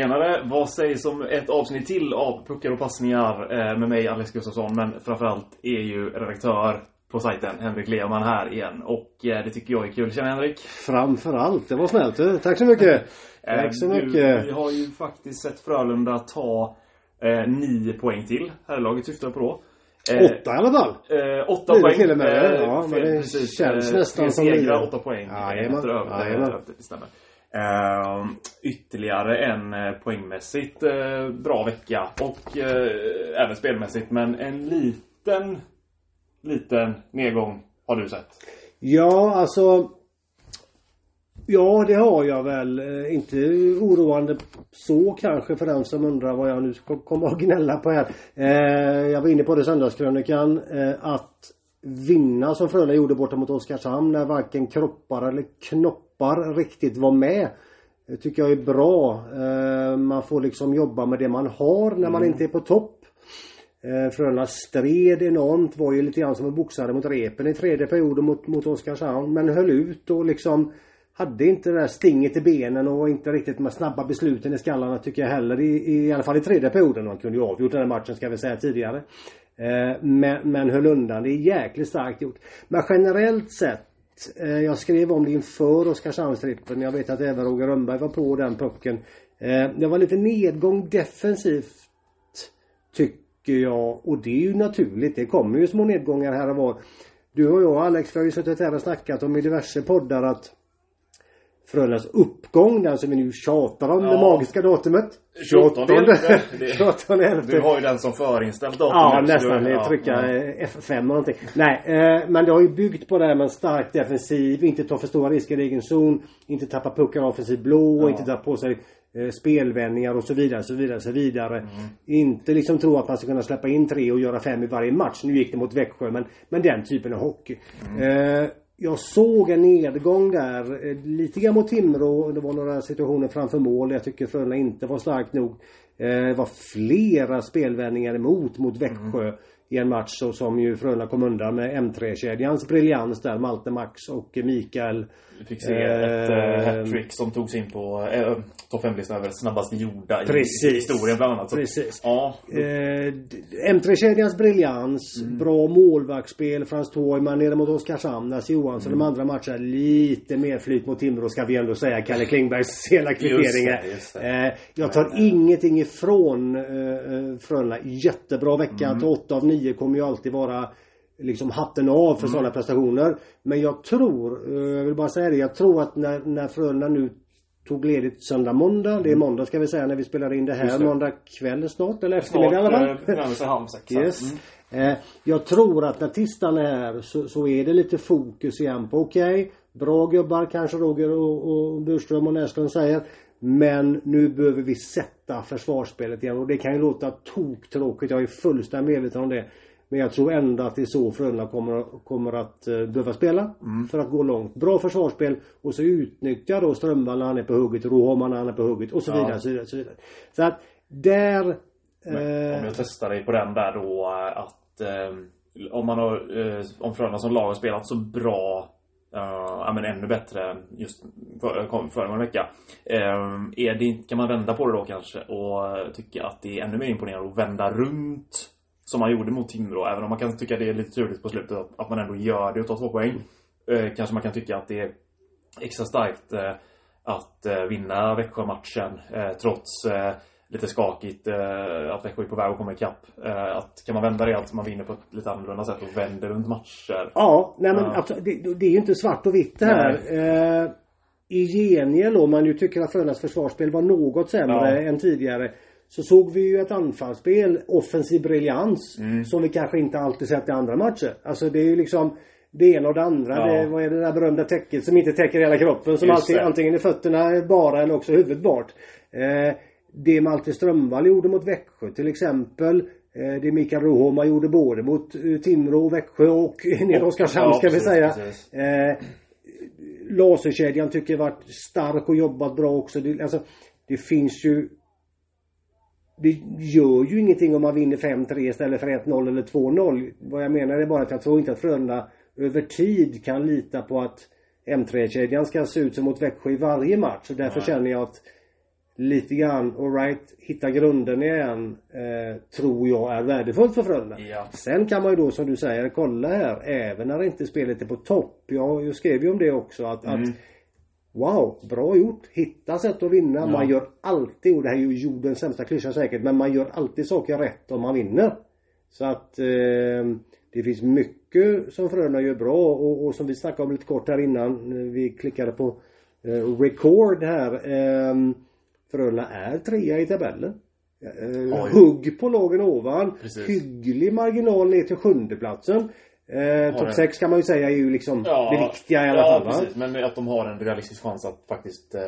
Tjenare! Vad sägs om ett avsnitt till av Puckar och passningar eh, med mig Alex Gustafsson men framförallt är ju redaktör på sajten Henrik Lehmann här igen och eh, det tycker jag är kul. Tjena Henrik! Framförallt, det var snällt du. Tack så mycket! Tack så mycket! Vi har ju faktiskt sett Frölunda ta eh, nio poäng till. Herrlaget syftar på då. Eh, åtta i alla fall! Eh, åtta poäng. till och med, Eh, ja, men det precis. känns Eh, nästan som segrar, åtta poäng. Efter över, det stämmer. Eh, ytterligare en eh, poängmässigt eh, bra vecka och eh, även spelmässigt men en liten liten nedgång har du sett. Ja, alltså Ja, det har jag väl. Eh, inte oroande så kanske för den som undrar vad jag nu ska komma att gnälla på här. Eh, jag var inne på det i söndagskrönikan. Att vinna som Frölunda gjorde borta mot Oskarshamn när varken kroppar eller knoppar riktigt var med. Det tycker jag är bra. Eh, Man får liksom jobba med det man har när man inte är på topp. Eh, Frölunda stred enormt, var ju lite grann som en boxare mot repen i tredje perioden mot, mot Oskarshamn. Men höll ut och liksom hade inte det där stinget i benen och inte riktigt de snabba besluten i skallarna tycker jag heller. I, i alla fall i tredje perioden. Man kunde ju avgjort den här matchen ska vi säga tidigare. Eh, men, men höll undan. Det är jäkligt starkt gjort. Men generellt sett eh, jag skrev om det inför Oskarshamnstrippen. Jag vet att även Roger Rönnberg var på den pucken. Eh, det var lite nedgång defensivt Tycker jag. Och det är ju naturligt. Det kommer ju små nedgångar här och var. Du och jag Alex, vi har ju suttit här och snackat om i diverse poddar att Frölundas uppgång, den som vi nu tjatar om, Ja. det magiska datumet. 28 elfte. Det- 28 elfte. Du har ju den som förinställt datum. Ja nästan. du- Ja, trycka eh, F5 och någonting. Nej, eh, men det har ju byggt på det här med en stark defensiv, inte ta för stora risker i egen zon, inte tappa puckar offensiv blå, Ja. inte ta på sig eh, spelvändningar och så vidare, så vidare, så vidare. Mm. Inte liksom tro att man ska kunna släppa in tre och göra fem i varje match. Nu gick det mot Växjö, men, men den typen av hockey. Mm. Eh, jag såg en nedgång där, eh, lite grann mot Timrå. Det var några situationer framför mål. Jag tycker Frölunda inte var starkt nog. Eh, det var flera spelvändningar emot mot Växjö mm i en match så som ju Frölunda kom undan med M3-kedjans briljans där. Malte Max och Mikael. Vi fick se ett Eh, hattrick som togs in på uh, topp 5-listan över snabbast gjorda Precis. i historien bland annat. Så, Precis. Ja. Eh, d- M3-kedjans briljans, bra målvaktsspel, Frans Toiman nere mot Oskarshamn, Nasse Johansson, de andra matcherna lite mer flyt mot Timrå ska vi ändå säga. Kalle Klingbergs sena kvitteringar. Eh, jag tar ingenting ifrån eh, eh, Frölunda. Jättebra vecka. Mm. 8 av 9 kommer ju alltid vara liksom hatten av för sådana prestationer. Men jag tror, eh, jag vill bara säga det, jag tror att när, när Frölunda nu tog ledigt söndag, måndag. Det är måndag ska vi säga när vi spelar in det här. Det. Måndag kväll snart, eller eftermiddag i alla fall. Snart närmar sig halv sex. Yes. Mm. Eh, jag tror att när tisdagen är här så, så är det lite fokus igen på okej, bra gubbar kanske Roger och, och Burström och Näslund säger. Men nu behöver vi sätta försvarsspelet igen och det kan ju låta toktråkigt. Jag är fullständigt medveten om det. Men jag tror ändå att det är så Frölunda kommer, kommer att eh, behöva spela. För att gå långt. Bra försvarsspel och så utnyttja då Strömvall när han är på hugget, Rohoman när han är på hugget och så Ja. vidare. Så, vidare, så, vidare. så att där Men eh, om jag testar dig på den där då eh, att eh, om man har, eh, om Frölunda som lag har spelat så bra ja men ännu bättre just för, föregående vecka. Ehm, är det, kan man vända på det då kanske och tycka att det är ännu mer imponerande att vända runt som man gjorde mot Timrå. Även om man kan tycka det är lite turligt på slutet att, att man ändå gör det och tar två poäng. Eh, kanske man kan tycka att det är extra starkt eh, att eh, vinna Växjö-matchen trots lite skakigt eh, att Växjö är på väg att komma ikapp. Eh, att kan man vända det att man vinner på ett lite annorlunda sätt och vänder runt matcher. Ja, nej men Ja. det, det är ju inte svart och vitt det här. Eh, I gengäld om man ju tycker att Frölundas försvarsspel var något sämre Ja. än tidigare. Så såg vi ju ett anfallsspel, offensiv briljans. Mm. Som vi kanske inte alltid sett i andra matcher. Alltså det är ju liksom det ena och det andra. Ja. Det, vad är det där berömda täcket som inte täcker hela kroppen? Som alltid, antingen är fötterna bara eller också huvudet bort. Eh, det Malte Strömvall gjorde mot Växjö till exempel. Eh, det Mikael Rohoma gjorde både mot eh, Timrå och Växjö och nere Oskarshamn ska vi säga. precis. Eh, laserkedjan tycker jag varit stark och jobbat bra också. Det, alltså, det finns ju det gör ju ingenting om man vinner 5-3 istället för 1-0 eller 2-0. Vad jag menar är bara att jag tror inte att Frölunda över tid kan lita på att M3-kedjan ska se ut som mot Växjö i varje match. Och därför Nej. känner jag att lite grann, alright, hitta grunden igen. Eh, tror jag är värdefullt för Frölunda. Ja. Sen kan man ju då som du säger kolla här även när inte spelet är på topp. Jag, jag skrev ju om det också att, Mm. att Wow, bra gjort! Hitta sätt att vinna. Man gör alltid, och det här är ju jordens sämsta klyscha säkert, men man gör alltid saker rätt om man vinner. Så att eh, det finns mycket som Frölunda gör bra och, och som vi snackade om lite kort här innan. eh, Vi klickade på eh, record här. Eh, Frölunda är trea i tabellen. Eh, hugg på lagen ovan. Precis. Hygglig marginal ner till sjundeplatsen. Eh, Topp det. 6 kan man ju säga är ju liksom det viktiga i alla ja, fall va? precis. Men att de har en realistisk chans att faktiskt eh,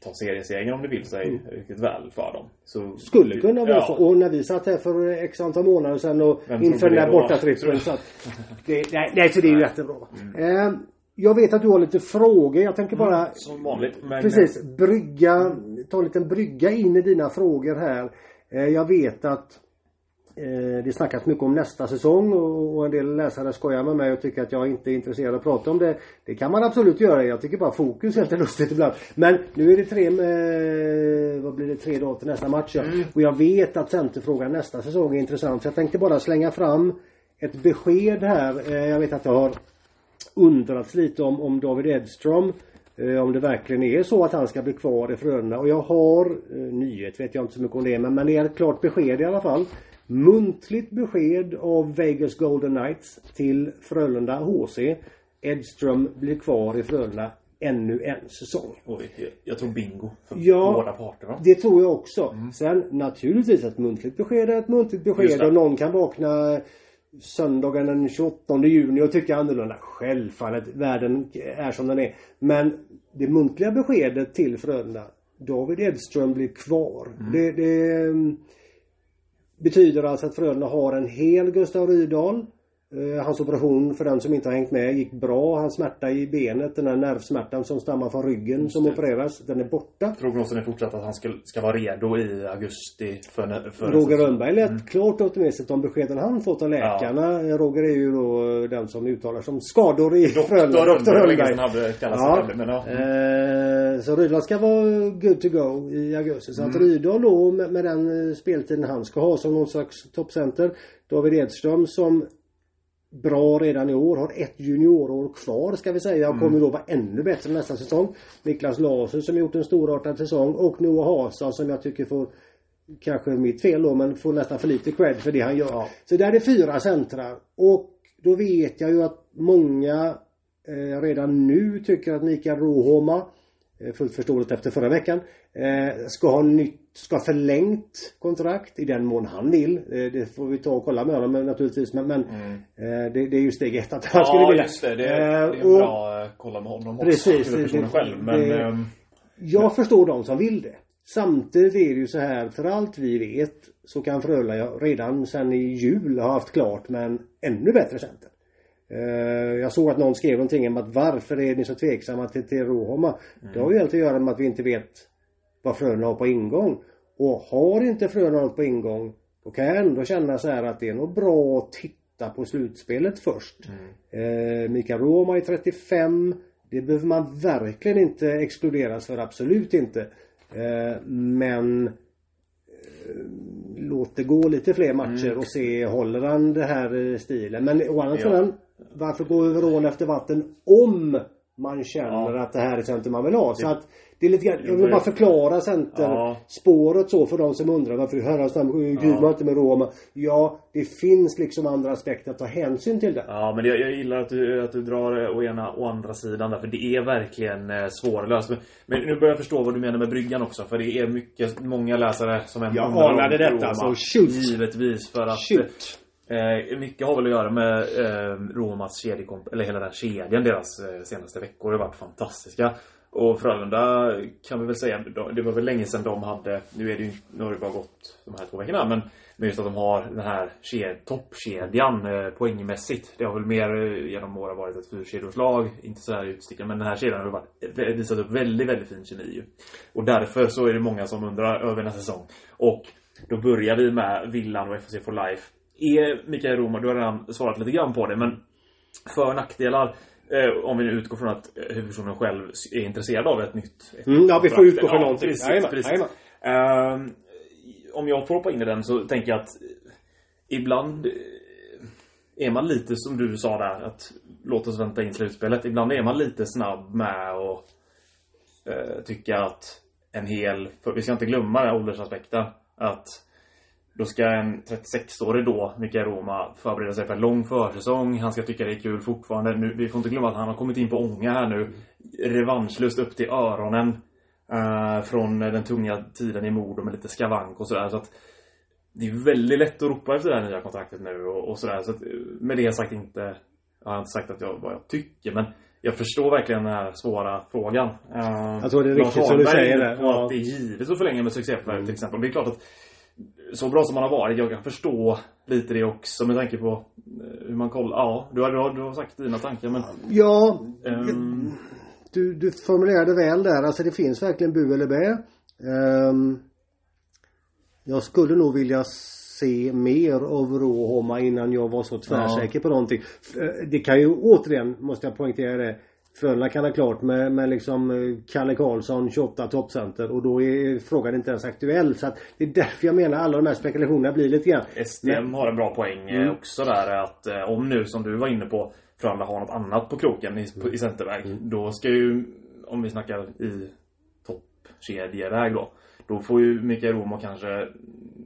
ta seriesegern om det vill sig riktigt väl för dem. Så, Mm. Skulle kunna vara ja. så. Och när vi satt här för x antal månader sedan och Vem inför den det då? bortatrippen det, nej, nej, så det är ju jättebra. Eh, jag vet att du har lite frågor. Jag tänker bara Som vanligt. Men, Precis, brygga, ta en liten brygga in i dina frågor här. Eh, jag vet att eh, det snackas mycket om nästa säsong och, en del läsare skojar med mig och tycker att jag inte är intresserad av att prata om det. Det kan man absolut göra. Jag tycker bara fokus är lite lustigt ibland. Men nu är det tre med, vad blir det, tre dagar till nästa match. ja. Och jag vet att centerfrågan nästa säsong är intressant. Så jag tänkte bara slänga fram ett besked här. Eh, jag vet att jag har undrats lite om, om David Edström. Eh, om det verkligen är så att han ska bli kvar i Frölunda. Och jag har, eh, nyhet vet jag inte så mycket om det, men, men det är ett klart besked i alla fall. Muntligt besked av Vegas Golden Knights till Frölunda HC. Edström blir kvar i Frölunda ännu en säsong. Oj, jag, jag tror bingo för Ja. båda parterna. Det tror jag också. Sen naturligtvis ett muntligt besked är ett muntligt besked och någon kan vakna söndagen den 28 juni och tycka annorlunda. Självfallet, världen är som den är. Men det muntliga beskedet till Frölunda, David Edström blir kvar. Det, det mm, betyder alltså att Frölunda har en hel Gustav Rydahl. Eh, Hans operation, för den som inte har hängt med, gick bra. Hans smärta i benet, den här nervsmärtan som stammar från ryggen som opereras, den är borta. Prognosen är fortsatt att han ska, ska vara redo i augusti för, för Roger Rönnberg lät klart optimistisk om beskeden han fått av läkarna. Roger är ju då den som uttalar som skador i Frölunda. Doktor Rönnberg. Hade Ja. det, men ja. Eh, så Rydahl ska vara good to go i augusti. Så att Mm. Rydahl då med, med den eh, speltiden han ska ha som någon slags toppcenter. David Edström som bra redan i år. Har ett juniorår kvar ska vi säga. Och kommer då vara ännu bättre nästa säsong. Niklas Larsson som gjort en storartad säsong. Och Noah Hasa som jag tycker får Kanske mitt fel då men får nästan för lite cred för det han gör. Så där är fyra centrar. Och då vet jag ju att många eh, redan nu tycker att Mikael Rohoma eh, Fullt förståeligt efter förra veckan. Eh, ska ha nytt, ska ha förlängt kontrakt i den mån han vill. Eh, det får vi ta och kolla med honom men naturligtvis. Men, men eh, det, det är ju steg ett att han skulle Ja, vilja. just det. Det, det Eh, är en och bra eh, kolla med honom också. Precis, det- själv. Men det- ehm, Jag förstår de som vill det. Samtidigt är det ju så här, för allt vi vet så kan Frölunda redan sen i jul ha haft klart med en ännu bättre center. Jag såg att någon skrev någonting om att varför är ni så tveksamma till, till Rohoma? Det har ju helt att göra med att vi inte vet vad Frölunda har på ingång. Och har inte Frölunda något på ingång då kan jag ändå känna så här att det är nog bra att titta på slutspelet först. Eh, Mikael Roma är 35. Det behöver man verkligen inte exkluderas för, absolut inte. Eh, men eh, Låt det gå lite fler matcher och se, håller han det här eh, stilen? Men å andra Ja. sidan, varför gå över ån efter vatten om man känner Ja. att det här är center man vill ha? Så att det är lite grann, jag vill bara förklara centerspåret så för de som undrar varför herrans namn Gud var inte med Roma. Ja, det finns liksom andra aspekter att ta hänsyn till det. Ja men jag, jag gillar att du, att du drar å ena och andra sidan där, för det är verkligen eh, svårlöst. Men, men nu börjar jag förstå vad du menar med bryggan också. För det är mycket, många läsare som ändå Jag anade detta, Roma. så shoot. Givetvis för att Shoot. Eh, mycket har väl att göra med eh, Romas kedjekomp eller hela den kedjan. Deras eh, senaste veckor har varit fantastiska. Och Frölunda kan vi väl säga, det var väl länge sedan de hade, nu är det ju, nu har det bara gått de här två veckorna, men, men just att de har den här ked, toppkedjan eh, poängmässigt. Det har väl mer eh, genom åren varit ett fyrkedjorslag, inte så här utstickande, men den här kedjan har varit, visat upp väldigt, väldigt fin kemi ju. Och därför så är det många som undrar över nästa säsong. Och då börjar vi med Villan och FFC for Life. Är Mikael Roma, du har redan svarat lite grann på det, men för och nackdelar eh, om vi nu utgår från att eh, huvudpersonen själv är intresserad av ett nytt ett Mm, ja, vi får utgå från ja, någonting. Precis, Jajamän, precis. jajamän. Uh, om jag får hoppa in i den så tänker jag att ibland är man lite som du sa där att låt oss vänta in slutspelet. Ibland är man lite snabb med att uh, tycka att en hel, för vi ska inte glömma åldersaspekten. Att då ska en 36-årig då, Mikael Roma, förbereda sig för en lång försäsong. Han ska tycka det är kul fortfarande. Nu, vi får inte glömma att han har kommit in på ånga här nu. Revanschlust upp till öronen. Uh, från den tunga tiden i Modo med lite skavank och sådär. Så att det är väldigt lätt att ropa efter det här nya kontraktet nu och, och sådär. Så att, med det sagt inte, jag har inte sagt att jag, vad jag tycker men jag förstår verkligen den här svåra frågan. Uh, jag tror det är riktigt som du säger det. Ja. att det är givet att förlänga med succéförvärv mm. till exempel. Det är klart att så bra som han har varit, jag kan förstå lite det också med tanke på eh, hur man kollar. Ja, du har, du har, du har sagt dina tankar men... Ja. Um, du, du formulerade väl där. Alltså det finns verkligen bu eller bä. Um, jag skulle nog vilja se mer av Råhomma innan jag var så tvärsäker ja. på någonting. Eh, det kan ju återigen, måste jag poängtera det. Frölunda kan ha klart med, med liksom eh, Kalle Karlsson 28 toppcenter och då är frågan inte ens aktuell. Så att det är därför jag menar alla de här spekulationerna blir lite grann. STM Men, har en bra poäng eh, mm. också där att om nu som du var inne på Frölunda har något annat på kroken i, i centerväg. Mm. Då ska ju, om vi snackar i toppkedjeväg då. Då får ju Mikael Romo kanske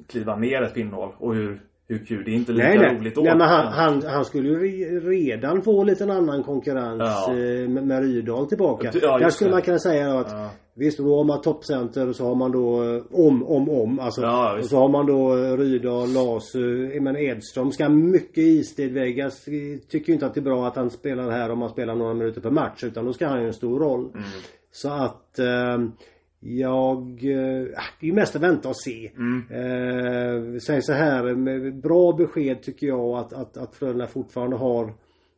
kliva ner ett pinnhål. Och hur, hur kul, det är inte lika nej, nej. roligt då. Nej men han, han, han, skulle ju redan få lite annan konkurrens ja. Eh, med, med Rydahl tillbaka. Ja, Där skulle det. man kunna säga att ja. Visst, då har man toppcenter och så har man då eh, om, om, om. Alltså, ja, och så har man då eh, Rydahl, Las, men Edström ska mycket istid. Vegas tycker ju inte att det är bra att han spelar här om han spelar några minuter per match. Utan då ska han ju en stor roll. Mm. Så att eh, jag... Eh, det är mest att vänta och se. Mm. Eh, säg så här, med bra besked tycker jag att, att, att Frölunda fortfarande har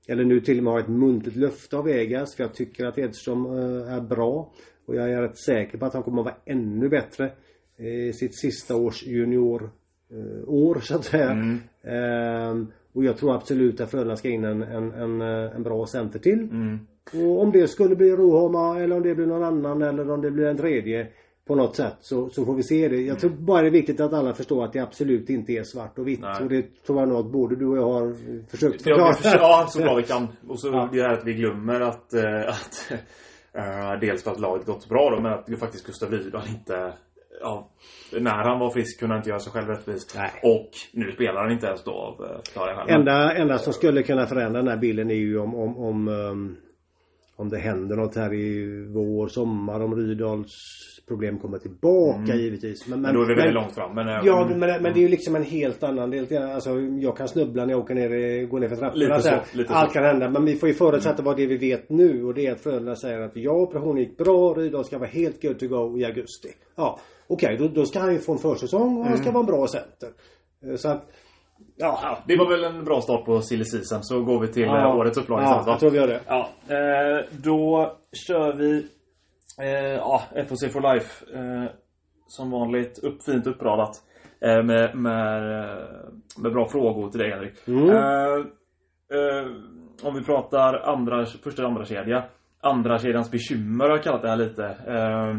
eller nu till och med har ett muntligt löfte av Vegas. För jag tycker att Edström eh, är bra. Och jag är rätt säker på att han kommer att vara ännu bättre. I sitt sista års junior eh, så att säga. Mm. Och jag tror absolut att Frölunda ska in en, en, en, en bra center till. Mm. Och om det skulle bli Rohama eller om det blir någon annan eller om det blir en tredje på något sätt så, så får vi se det. Jag mm. tror bara det är viktigt att alla förstår att det absolut inte är svart och vitt. Nej. Och det tror jag nog att både du och jag har försökt förklara. Ja, så bra vi kan. Och så ja. det här att vi glömmer att, äh, att äh, dels för att laget gått så bra då, men att faktiskt Gustav Rydahl inte ja, när han var frisk kunde han inte göra sig själv rättvist. Och nu spelar han inte ens då av eh, klara skäl. Enda, enda som skulle kunna förändra den här bilden är ju om, om, om um om det händer något här i vår, sommar, om Rydals problem kommer tillbaka mm. givetvis. Men, men, då är vi väldigt långt fram. Men, ja, men, men, men det är ju liksom en helt annan del. Alltså, jag kan snubbla när jag åker ner, går ner för trapporna. Lite så, lite Allt så. kan hända. Men vi får ju förutsätta mm. vad det vi vet nu. Och det är att Frölunda säger att ja, operationen gick bra. Rydal ska vara helt good to go i augusti. Ja, okej, okay, då, då ska han ju få en försäsong och han ska mm. vara en bra center. Så att Ja. Det var väl en bra start på silly season. Så går vi till ja. Eh, årets upplaga ja, jag tror vi gör det. Ja. Eh, då kör vi eh, ja, FOC for Life. Eh, som vanligt upp, fint uppradat. Eh, med, med, med bra frågor till dig Henrik. Mm. Eh, eh, om vi pratar andra, första och andra kedja andra kedjans bekymmer har jag kallat det här lite. Eh,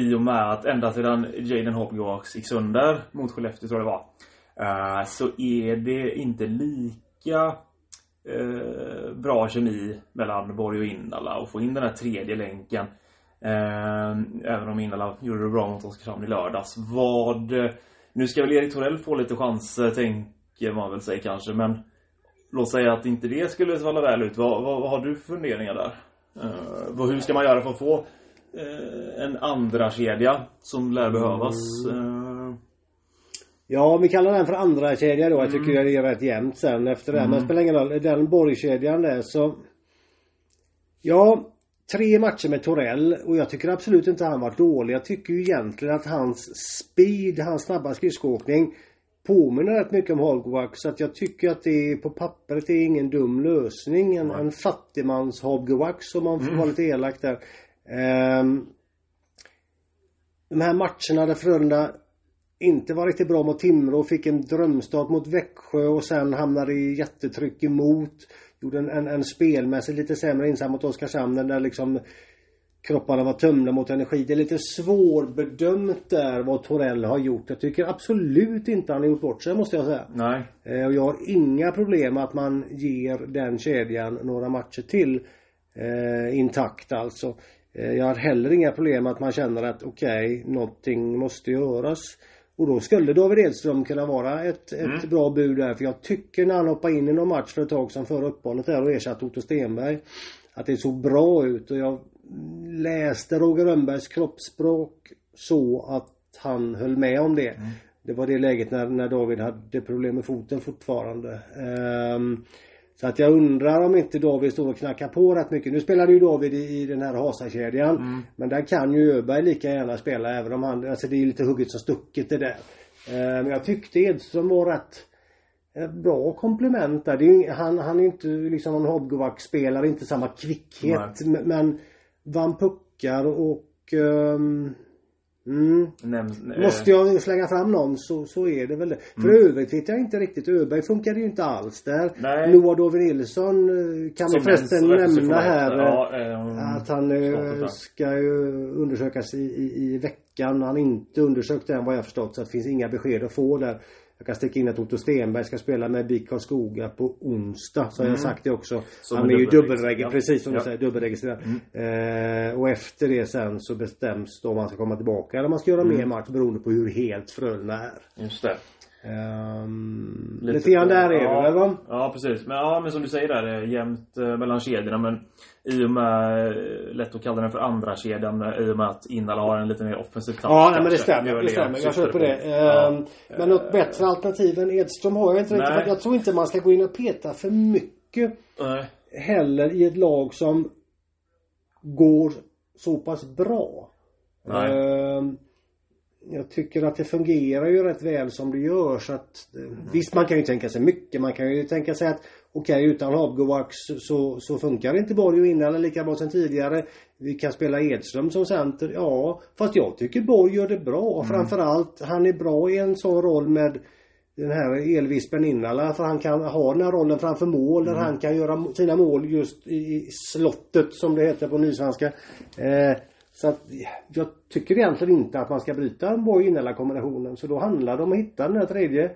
I och med att ända sedan Jaden Hopgox gick sönder mot Skellefteå tror jag det var. Uh, så är det inte lika uh, bra kemi mellan Borg och Indala och få in den här tredje länken. Uh, även om Indala gjorde det bra mot Oskarshamn i lördags. Vad... Nu ska väl Erik Torell få lite chanser, tänker man väl säga kanske, men låt säga att inte det skulle falla väl ut. Vad, vad, vad har du för funderingar där? Uh, hur ska man göra för att få uh, en andra kedja som lär behövas? Uh, Ja, vi kallar den för andra kedja då. Jag tycker mm. det är rätt jämnt sen efter det. Mm. Men det spelar ingen roll. Den borgkedjan där så... Ja, tre matcher med Torell och jag tycker absolut inte han var dålig. Jag tycker ju egentligen att hans speed, hans snabba skridskoåkning påminner rätt mycket om Hogwarts. Så att jag tycker att det på pappret är ingen dum lösning. En, mm. en fattigmans Hogwarts om man får mm. vara lite elak där. Um, de här matcherna där Frölunda inte var riktigt bra mot Timrå fick en drömstart mot Växjö och sen hamnade i jättetryck emot. Gjorde en, en, en spelmässigt lite sämre insats mot Oskarshamn där liksom kropparna var tömda mot energi. Det är lite svårbedömt där vad Torell har gjort. Jag tycker absolut inte han har gjort bort sig måste jag säga. Nej. Eh, och jag har inga problem att man ger den kedjan några matcher till. Eh, intakt alltså. Eh, jag har heller inga problem att man känner att okej, okay, någonting måste göras. Och då skulle David Edström kunna vara ett, ett mm. bra bud där. För jag tycker när han hoppade in i någon match för ett tag sedan före uppehållet där och ersatte Otto Stenberg. Att det såg bra ut och jag läste Roger Rönnbergs kroppsspråk så att han höll med om det. Mm. Det var det läget när, när David hade problem med foten fortfarande. Um, så att jag undrar om inte David står och knackar på rätt mycket. Nu spelade ju David i, i den här Hasa-kedjan. Mm. Men där kan ju Öberg lika gärna spela även om han, alltså det är lite hugget som stucket det där. Uh, men jag tyckte Edström var rätt bra komplement där. Är, han, han är inte liksom någon Hobgovac-spelare, inte samma kvickhet. Nej. Men vann puckar och um, Mm. Näm, äh, Måste jag slänga fram någon så, så är det väl det. För mm. övrigt vet jag inte riktigt. Öberg funkade ju inte alls där. Nej. Noah Dove Nilsson eh, kan vi förresten nämna här. Ja, äh, att han äh, ska ju undersökas i, i, i veckan. Han har inte undersökt än vad jag förstått. Så det finns inga besked att få där. Jag kan sticka in att Otto Stenberg ska spela med BIK Karlskoga på onsdag. Så har jag mm. sagt det också. Som han är ju dubbelregistrerad, precis som ja. du säger, dubbelregistrerad. Mm. Eh, och efter det sen så bestäms då om han ska komma tillbaka eller om man ska göra mm. mer match beroende på hur helt Frölunda är. Just det. Um, lite, lite grann där är ja, det väl va? Ja precis. Men, ja, men som du säger där, jämnt eh, mellan kedjorna. Men i och med, eh, lätt att kalla den för andra kedjan eh, i och med att Innala har en lite mer offensiv touch. Ja, nej, men det stämmer. Det, det stämmer. Jag på det. Ja. Um, men något bättre alternativ än Edström har jag inte riktigt. Jag tror inte man ska gå in och peta för mycket. Nej. Heller i ett lag som går så pass bra. Nej. Um, jag tycker att det fungerar ju rätt väl som det gör så att mm. Visst man kan ju tänka sig mycket. Man kan ju tänka sig att Okej okay, utan Hobgovax så, så funkar inte Borg och innan lika bra som tidigare. Vi kan spela Edström som center. Ja, fast jag tycker Borg gör det bra. Mm. Framförallt han är bra i en sån roll med den här elvispen Innala för han kan ha den här rollen framför mål mm. där han kan göra sina mål just i slottet som det heter på nysvenska. Eh, så att jag tycker egentligen inte att man ska bryta Borg Innala kombinationen. Så då handlar det om att hitta den här tredje.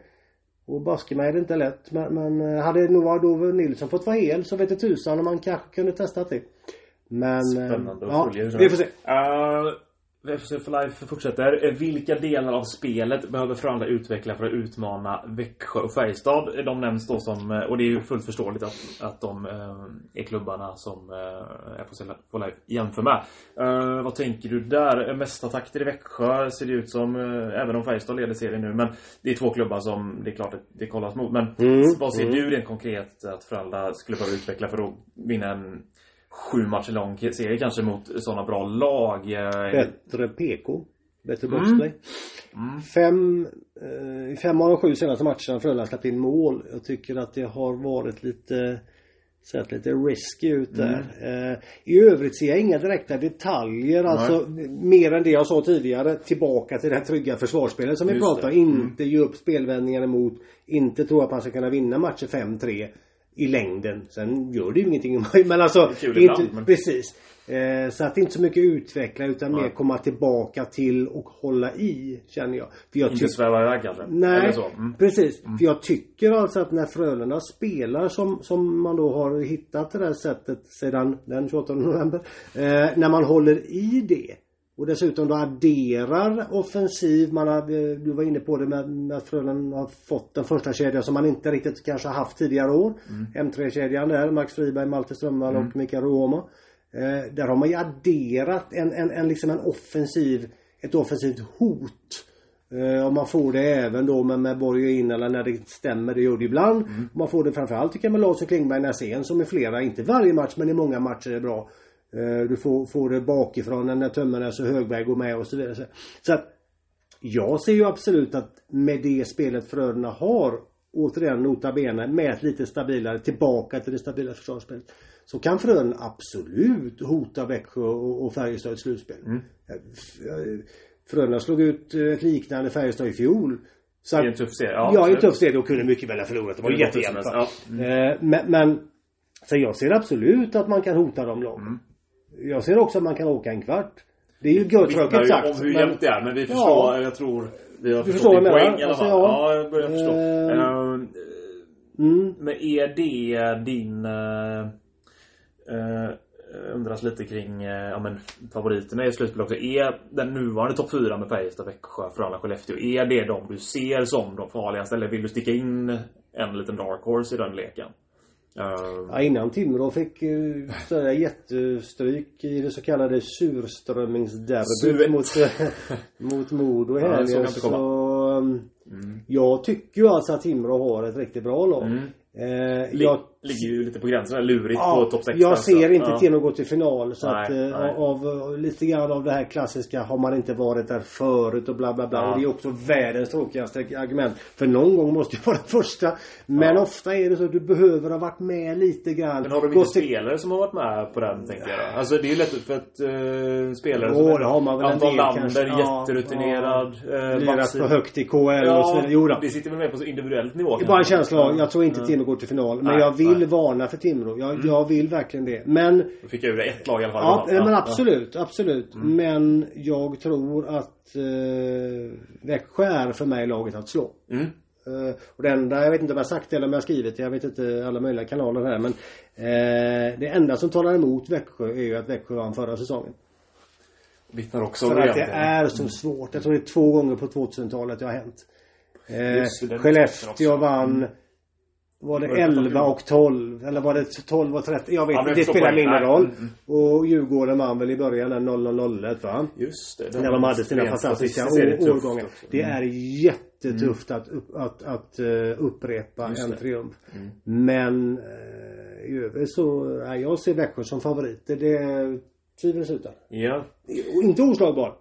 Och baske mig är det inte lätt. Men, men eh, hade nog då Nilsson fått vara hel så vet det tusan om man kanske kunde testat det. Men... Eh, Spännande att ja, följa. Vi får se. Uh, FC for Life fortsätter. Eh, vilka delar av spelet behöver Frölunda utveckla för att utmana Växjö och Färjestad? De nämns då som, och det är ju fullt förståeligt att, att de är klubbarna som FC for Life jämför med. vad tänker du där? Mesta takter i Växjö ser det ut som, även om Färjestad leder serien nu. Men det är två klubbar som det är klart att det kollas mot. Men mm, vad ser mm. du rent konkret att Frölunda skulle behöva utveckla för att vinna en sju matcher lång serie kanske mot sådana bra lag. Bättre PK. Bättre mm. boxplay. Mm. Fem, eh, fem av de sju senaste matcherna Frölunda släppt in mål. Jag tycker att det har varit lite Sett lite risky ut där. Mm. Eh, I övrigt ser jag inga direkta detaljer. Nej. Alltså mer än det jag sa tidigare. Tillbaka till det här trygga försvarsspelet som Just vi pratade om. Mm. Inte ge upp spelvändningar emot. Inte tro att man ska kunna vinna matcher 5-3 i längden. Sen gör det ju ingenting. Men alltså, det är inte, ibland, men... precis. Eh, så att inte så mycket utveckla utan Nej. mer komma tillbaka till och hålla i känner jag. För jag inte sväva iväg kanske? Nej, mm. precis. Mm. För jag tycker alltså att när Frölunda spelar som, som man då har hittat det där sättet sedan den 28 november. Eh, när man håller i det och dessutom då adderar offensiv. Man har, du var inne på det med, med att Frölunda har fått den första kedjan som man inte riktigt kanske haft tidigare år. Mm. M3-kedjan där. Max Friberg, Malte Strömvall mm. och Mikael Ruoma. Eh, där har man ju adderat en, en, en, liksom en offensiv, ett offensivt hot. Eh, och man får det även då med, med Borg in eller när det stämmer, det gör det ibland. Mm. Man får det framförallt tycker jag med Lars och Klingberg Näsén som är flera, inte varje match men i många matcher är bra. Eh, du får, får det bakifrån när tömmen är så Högberg går med och så vidare. Så att jag ser ju absolut att med det spelet Frölunda har återigen nota bene med ett lite stabilare tillbaka till det stabila försvarsspelet. Så kan Frölunda absolut hota Växjö och, och Färjestad i slutspel. Mm. Frölunda slog ut ett liknande Färjestad i fjol. Så I en tuff serie? Ja, ja i en tuff serie och kunde mycket väl ha förlorat. Det var jättejämnt. Ja. Mm. Men, men så jag ser absolut att man kan hota dem långt. Mm. Jag ser också att man kan åka en kvart. Det är ju görtråkigt sagt. om hur men- jämnt det är. Men vi Ja. förstår, jag tror vi har Du förstått din poäng i alla fall. Alltså, ja. ja, jag börjar förstå. Ehm, Mm. Men är det din... Uh, undras lite kring uh, ja, men, favoriterna i slutspel också. Är den nuvarande topp 4 med Färjestad, Växjö, Frölunda, Skellefteå. Är det de du ser som de farligaste? Eller vill du sticka in en liten dark horse i den leken? Ehm, Ja, innan Timrå fick uh, sådär jättestryk i det så kallade surströmmingsderbyt mot, eh, mot Modo i Ja, helgen. inte komma. så, um, Jag tycker ju alltså att Timrå har ett riktigt bra lag. Mm. Eh, jag Ligger ju lite på gränsen. Lurigt Ja, på topp 6. jag ser inte Timrå gå till final så Nej, att eh, nej. av, av lite grann av det här klassiska har man inte varit där förut och bla bla bla. Ja. Och det är också världens tråkigaste argument. För någon gång måste ju vara den första. Men Ja. ofta är det så att du behöver ha varit med lite grann. Men har de inte till- spelare som har varit med på den tänker jag då? Alltså det är ju lätt för att uh, spelare Jo, det har man väl Anton Lander. Ja, jätterutinerad. eh, Lirat Maxi- på högt i KL och så vidare. Jo då. det sitter väl med på individuellt nivå Det är bara en känsla av, jag tror inte Ja. Timrå går till final. Men Nej, jag vill. Mm. varna för Timrå. Jag, jag vill verkligen det. Men Då fick jag ur det ett lag i alla fall. Ja, Ja, men absolut, absolut. Men jag tror att eh, Växjö är för mig laget att slå. Mm. Eh, och det enda, jag vet inte om jag har sagt det eller om jag har skrivit det, jag vet inte alla möjliga kanaler här men eh, Det enda som talar emot Växjö är ju att Växjö vann förra säsongen. Vittnar också om För att det är så svårt. Jag tror det är två gånger på 2000-talet det har hänt. Eh, det, Skellefteå vann Var det Var det 11 och 12? Eller var det 12 och 13? Jag vet Ja, inte, det spelar mindre roll. mm, mm. Och Djurgården vann väl i början den 0001 va? Just det. När de hade sina fantastiska årgångar. också. Det Mm. är jättetufft att, upp, att, att eh, upprepa Just en det. triumf. Mm. Men eh, i övrigt så, nej, jag ser Växjö som favoriter. Det är tvivelsutan. Ja. Inte oslagbar.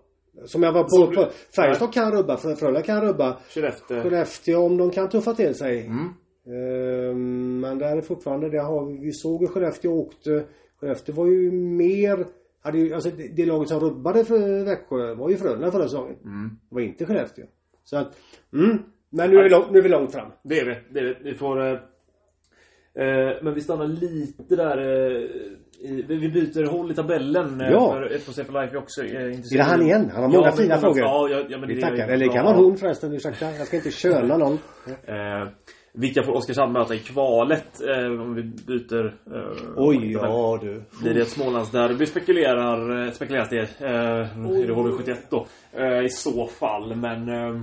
Som jag var på, på Färjestad kan rubba, Frö- Frölunda kan rubba. Skellefteå. Skellefteå om de kan tuffa till sig. Mm. Ehm, Men där är fortfarande, det har, vi- vi såg hur Skellefteå åkte. Skellefteå var ju mer, hade ju, alltså det, det laget som rubbade för Växjö var ju Frölunda förra säsongen. Mm. Det var inte Skellefteå. Så att, mm. Men nu är, vi långt, nu är vi långt fram. Det är vi. Det är vi. vi får... Eh, eh, men vi stannar lite där. Eh, i, vi byter håll i tabellen. Eh, Ja. För ett for Life också eh, Är det han igen? Han har många men- fina men- frågor. Ja, ja, ja, men Vi det är tackar. ju Eller det kan vara hund förresten, ursäkta. Jag ska inte köna någon. Vilka får Oskarshamn möta i kvalet? Eh, om vi byter... Eh, Oj, ja du. Blir det ett Smålandsderby spekulerar, eh, spekuleras det. Eh, I det HV71 då. Eh, I så fall, men... Eh,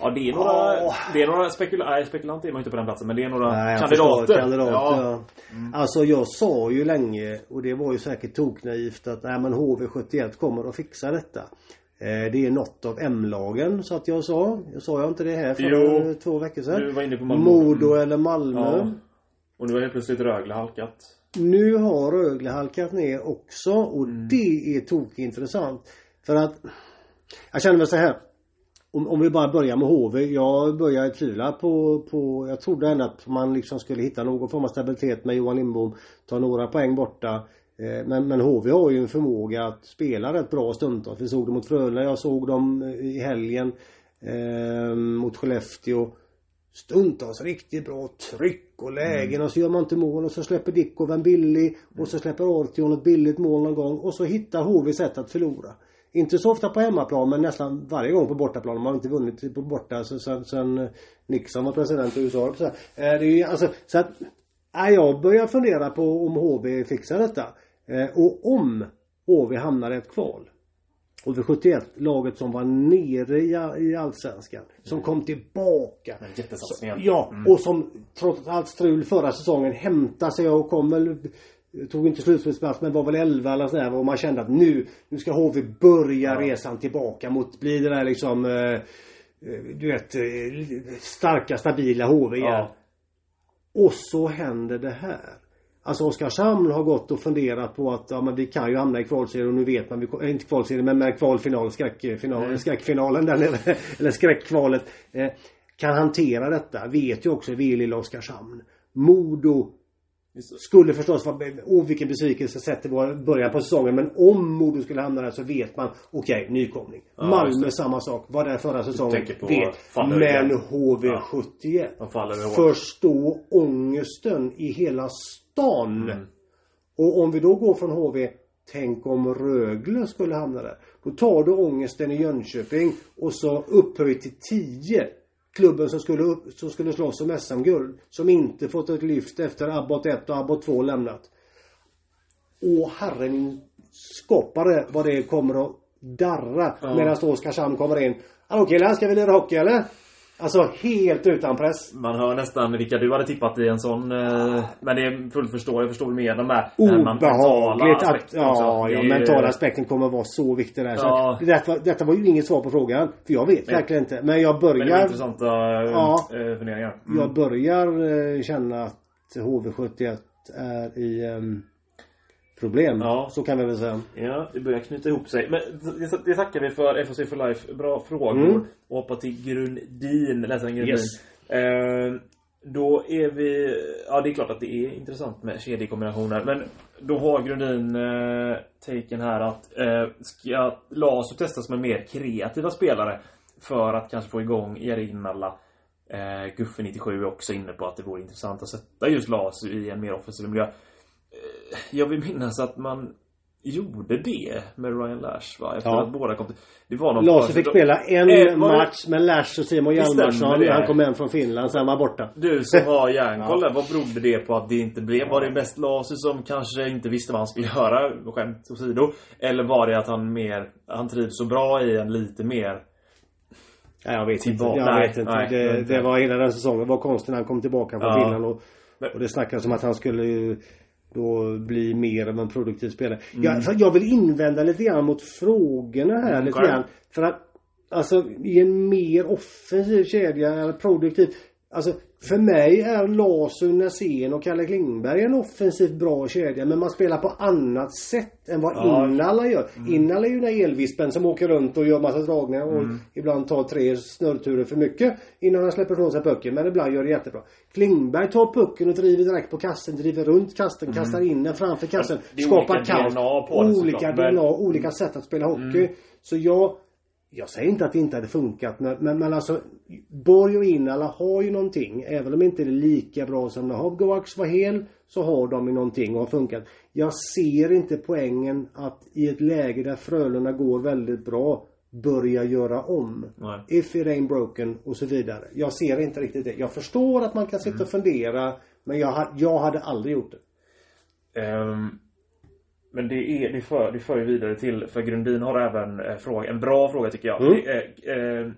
ja, det är några... Ja. Det är några spekula nej, spekulant är man inte på den platsen, men det är några Nej, kandidater. förstår, kandidater ja. ja. Alltså jag sa ju länge och det var ju säkert toknaivt att nej men HV71 kommer att fixa detta. Eh, det är något av M-lagen så att jag sa. Jag sa jag inte det här för Jo. två veckor sedan. Du var inne på Malmö. Modo eller Malmö. Ja. Och nu har helt plötsligt Rögle halkat. Nu har Rögle halkat ner också och Mm. det är tokintressant. För att Jag känner väl så här. Om, om vi bara börjar med HV. Jag börjar tvivla på, på Jag trodde ändå att man liksom skulle hitta någon form av stabilitet med Johan Lindbom. Ta några poäng borta. Eh, Men, men HV har ju en förmåga att spela rätt bra stundtals. Vi såg det mot Frölunda. Jag såg dem i helgen. Eh, mot Skellefteå. Stundtals riktigt bra tryck och lägen och så gör man inte mål och så släpper Dickov en billig och så släpper Artion ett billigt mål någon gång och så hittar HV sätt att förlora. Inte så ofta på hemmaplan men nästan varje gång på bortaplan. De har inte vunnit på borta sen, sen Nixon var president i USA. Så, här. Eh, det är ju, alltså, så att, jag börjar fundera på om HV fixar detta. Eh, och om HV hamnar i ett kval HV71, laget som var nere i, Allsvenskan. Som kom tillbaka. En jättesatsning. Ja, och som trots allt strul förra säsongen hämtade sig och kom väl Tog inte slutspelsplats men var väl 11 eller sådär och man kände att nu Nu ska HV börja Ja. resan tillbaka mot bli det där liksom eh, eh, Du vet Starka stabila HV igen. Ja. Och så händer det här. Alltså Oskarshamn har gått och funderat på att ja, men vi kan ju hamna i kvalserien och nu vet man, vi, äh, inte kvalserien men med kvalfinal, skräckfinal, Mm. skräckfinalen där nere, eller skräckkvalet. Eh, kan hantera detta, vet ju också vi i lilla Oskarshamn. Modo skulle förstås vara, åh vilken besvikelse sett i början på säsongen men om Modo skulle hamna där så vet man, okej nykomling. Ja, Malmö samma sak, var där förra säsongen, på vet. Men igen. HV71 De faller hårt. förstå ångesten i hela stan. Mm. Och om vi då går från HV Tänk om Rögle skulle hamna där. Då tar du ångesten i Jönköping och så upphöjt till 10. Klubben som skulle, upp, som skulle slåss om SM-guld. Som inte fått ett lyft efter Abbot 1 och Abbot 2 lämnat. Och herre min skapare vad det kommer att darra Ja. medan Oskarshamn kommer in. Hallå killar, ska vi lira hockey eller? Alltså helt utan press. Man hör nästan vilka du hade tippat i en sån... Eh, men det är fullt förståeligt. Jag förstår mer de här... Obehagligt att, också. ja, ja, mentala aspekten kommer att vara så viktig där. Ja. Så detta, detta var ju inget svar på frågan. För jag vet Nej. verkligen inte. Men jag Men det var börjar, intressanta eh, Ja. eh, funderingar. Mm. jag börjar eh, känna att HV71 är i ehm, problem. Ja. Så kan vi väl säga. Ja, det börjar knyta ihop sig. Men det, det tackar vi för FOC for Life. Bra frågor. Mm. Och hoppa till Grundin, läsaren Grundin. Yes. Eh, då är vi... Ja, det är klart att det är intressant med kedjekombinationer. Men då har Grundin eh, taken här att eh, ska Lasu testas med mer kreativa spelare för att kanske få igång Erinalla. Eh, Guffe 97 är också inne på att det vore intressant att sätta just Lasu i en mer offensiv miljö. Jag vill minnas att man gjorde det med Ryan Lash va? Efter Ja. att båda kom till... Det var någon Larsson fick spela en det- match med Lash och Simon Hjalmarsson han kom hem från Finland. Sen var borta. Du som har järnkoll där, vad berodde det på att det inte blev? Var det mest Lasu som kanske inte visste vad han skulle göra? Skämt åsido. Eller var det att han mer... Han trivs så bra i en lite mer... Ja, jag vet inte. Tillbaka- Jag nej, vet inte. nej, det, inte. det var hela den säsongen. Det var konstigt när han kom tillbaka från Ja. Finland. Och, och det snackades om att han skulle ju då bli mer av en produktiv spelare. Mm. Jag, jag vill invända lite grann mot frågorna här Mm, lite grann. För att Alltså i en mer offensiv kedja eller produktiv. Alltså för mig är Larsson, Näsén och Kalle Klingberg en offensivt bra kedja. Men man spelar på annat sätt än vad Ja. Innala gör. Innala är ju den här elvispen som åker runt och gör massa dragningar och ibland tar tre snurrturer för mycket innan han släpper ifrån sig pucken. Men ibland gör det jättebra. Klingberg tar pucken och driver direkt på kassen, driver runt kasten, kastar in den framför kassen. Skapar olika kaos. DNA olika men- Mm. DNA, olika sätt att spela hockey. Så jag jag säger inte att det inte hade funkat men, men, men alltså Borg och Innala har ju någonting. Även om inte det är lika bra som när Hovgovax var hel så har de ju någonting och har funkat. Jag ser inte poängen att i ett läge där Frölunda går väldigt bra börja göra om. Nej. If it ain't broken och så vidare. Jag ser inte riktigt det. Jag förstår att man kan sitta och fundera men jag, jag hade aldrig gjort det. Ehm, men det, är, det, för, det för ju vidare till, för Grundin har även eh, fråga, en bra fråga tycker jag. Mm. Det är, eh,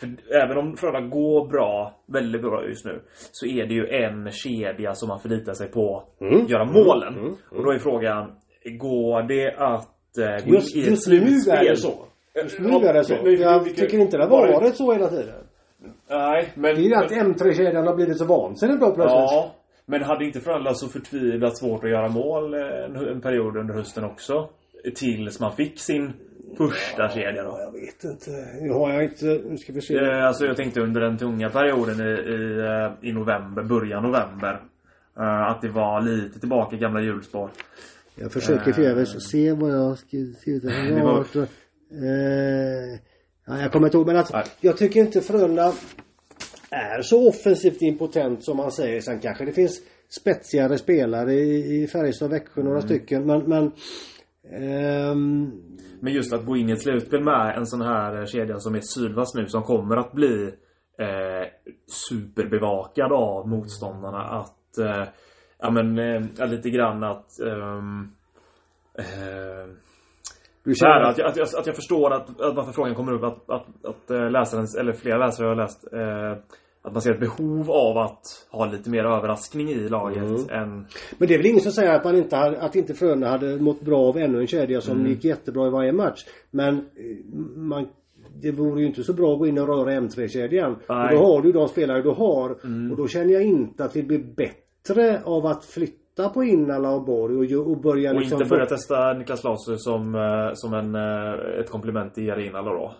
för även om Frölunda går bra, väldigt bra just nu, så är det ju en kedja som man förlitar sig på Mm. att göra målen. Mm. Mm. Och då är frågan, går det att eh, gå Just, in i ett just nu är det så. Just nu är det så. Men- men- Jag vilka- tycker inte det har varit så hela tiden. Nej, men... Det är ju att M3-kedjan har blivit så vansinnigt bra plötsligt. Ja, men hade inte Frölunda så förtvivlat svårt att göra mål eh, en, en period under hösten också? Tills man fick sin första kedja då. Jag vet inte. Nu har jag inte... Nu ska vi se. Eh, alltså jag tänkte under den tunga perioden i, i, eh, i november, början november. eh, Att det var lite tillbaka i gamla hjulspår. Jag försöker förgäves se vad jag skrivit. Det var- Eh, ja, jag kommer inte ihåg men alltså, Nej. jag tycker inte Frölunda är så offensivt impotent som man säger. Sen kanske det finns spetsigare spelare i, i Färjestad och Växjö, Mm. några stycken. Men, men ehm, Men just att gå in i ett slutspel med en sån här eh, kedja som är Sylvas nu som kommer att bli eh, superbevakad av motståndarna. Att, eh, ja men, eh, lite grann att ehm, eh, du Så här, känner att, jag, att, jag, att jag förstår att, att varför frågan kommer upp att, att, att eh, läsaren, eller flera läsare har läst eh, att man ser ett behov av att ha lite mer överraskning i laget Mm. än... Men det är väl ingen som säger att man inte hade, att inte Frölunda hade mått bra av ännu en kedja som Mm. gick jättebra i varje match. Men eh, man det vore ju inte så bra att gå in och röra M3-kedjan. Och då har du de spelare du har. Mm. Och då känner jag inte att vi blir bättre av att flytta på Innala och Borg och, och börja Och liksom... inte börja testa Niklas Lasu som, eh, som en, eh, ett komplement till Jarina då.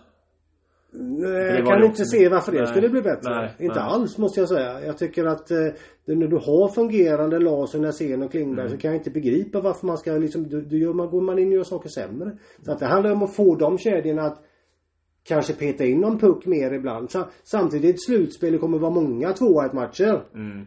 Nej, det jag kan inte också. se varför det Nej. skulle bli bättre. Nej, inte nej. alls måste jag säga. Jag tycker att eh, när du har fungerande Larsson, Näsén och Klingberg Mm. så kan jag inte begripa varför man ska liksom, då, då gör man, går man in och gör saker sämre. Så att det handlar om att få de kedjorna att kanske peta in någon puck mer ibland. Sa, samtidigt i slutspel det kommer vara många 2-1 matcher. Mm.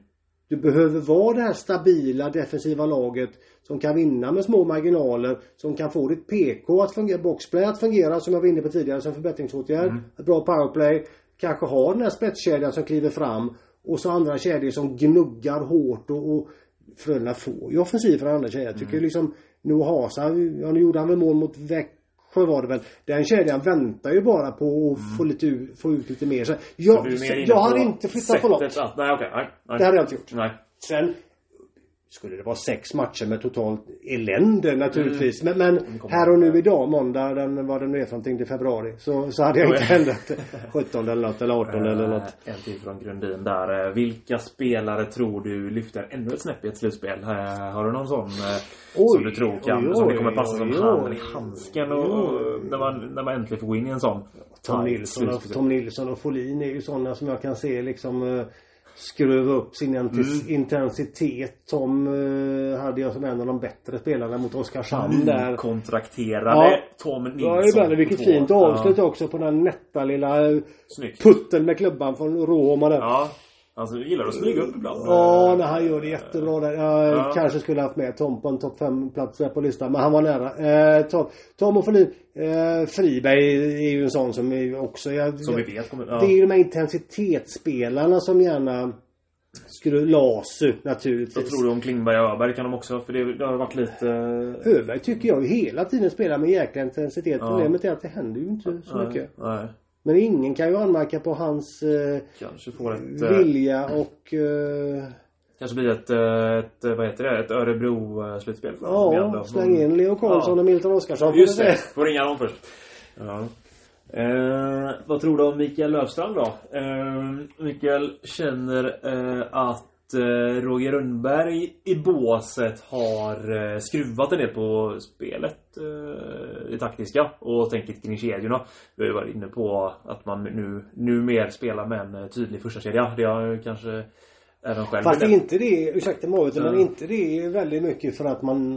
Du behöver vara det här stabila defensiva laget som kan vinna med små marginaler. Som kan få ditt PK att fungera, boxplay att fungera som jag var inne på tidigare som förbättringsåtgärd. Mm. Ett bra powerplay. Kanske ha den här spetskedjan som kliver fram. Och så andra kedjor som gnuggar hårt och, och Frölunda får ju offensiv från andra kedjor. Jag tycker mm. liksom Noah Hasa, ja nu gjorde han väl mål mot Växjö var det väl. Den kedjan väntar ju bara på att mm. få, lite, få ut lite mer. Så jag, så jag har inte flyttat på något. Att, nej, okay, nej, nej. Det hade jag inte gjort. Nej. Sen skulle det vara sex matcher med totalt elände naturligtvis. Mm. Men, men här och nu idag, måndag, den, vad det nu är för någonting, till februari. Så, så hade jag inte ändrat 17 eller något, eller 18 eller något. En till från Grundin där. Vilka spelare tror du lyfter ännu ett snäpp i ett slutspel? Har du någon sån oj, som du tror kan, oj, som det kommer passa som handen i handsken och, och, när, man, när man äntligen får gå in i en sån Tom Nilsson, och, Tom Nilsson och Folin är ju sådana som jag kan se liksom skruva upp sin mm. intensitet. Tom uh, hade jag som en av de bättre spelarna mot Oskarshamn mm, där. Kontrakterade ja. Tom Nilsson. Ja, vilket fint avslut ja. också på den nätta lilla eh, Snyggt. putten med klubban från Roma där. Ja. Alltså gillar att smyga upp ibland. Ja, nej, han gör det jättebra där. Jag ja. kanske skulle haft med Tom på en topp 5 plats på listan. Men han var nära. Eh, Tom, Tom och Folin. Eh, Friberg är ju en sån som är också... Jag, som vi vet kommer... Ja. Det är ju de här intensitetsspelarna som gärna skulle Lasu naturligtvis. Vad tror du om Klingberg och Öberg? Kan de också? För det, det har varit lite... Öberg tycker jag hela tiden spelar med jäkla intensitet. Ja. Problemet är att det händer ju inte så nej, mycket. Nej. Men ingen kan ju anmärka på hans eh, Kanske får ett, eh, vilja och eh, Kanske blir ett, eh, ett, vad heter det, ett Örebro-slutspel. Ja, släng in Leo Karlsson ja. och Milton Oskarsson. Just det, får ringa dem först. Ja. Eh, vad tror du om Mikael Löfstrand då? Eh, Mikael känner eh, att Eh, Roger Rönnberg i båset har eh, skruvat en del på spelet. Eh, det taktiska och tänket kring kedjorna. Vi har ju varit inne på att man nu, nu mer spelar med en eh, tydlig första kedja. Det har kanske Även själv Fast är inte det, ursäkta mig mm. men inte det väldigt mycket för att man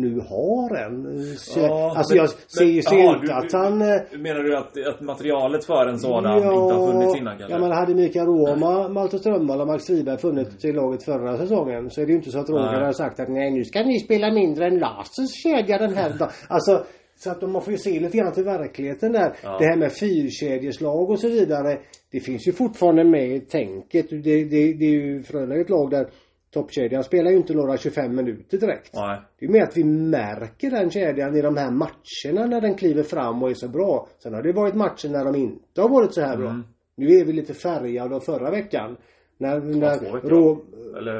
nu har en? Ja, alltså men, jag ser ju inte du, att han... Eh, menar du att, att materialet för en sådan ja, inte har funnits innan kanske? Ja men hade Mikael Roma, Malte Strömvall och Max Friberg funnits i laget förra säsongen så är det ju inte så att Roger hade sagt att nej nu ska ni spela mindre än Larsens kedja den här dagen. Alltså så att man får ju se lite grann till verkligheten där. Ja. Det här med fyrkedjeslag och så vidare. Det finns ju fortfarande med i tänket. Det, det, det är ju Frölunda ett lag där toppkedjan spelar ju inte några 25 minuter direkt. Nej. Det är mer att vi märker den kedjan i de här matcherna när den kliver fram och är så bra. Sen har det varit matcher när de inte har varit så här bra. Mm. Nu är vi lite färgade av förra veckan. När, när Rå... Eller...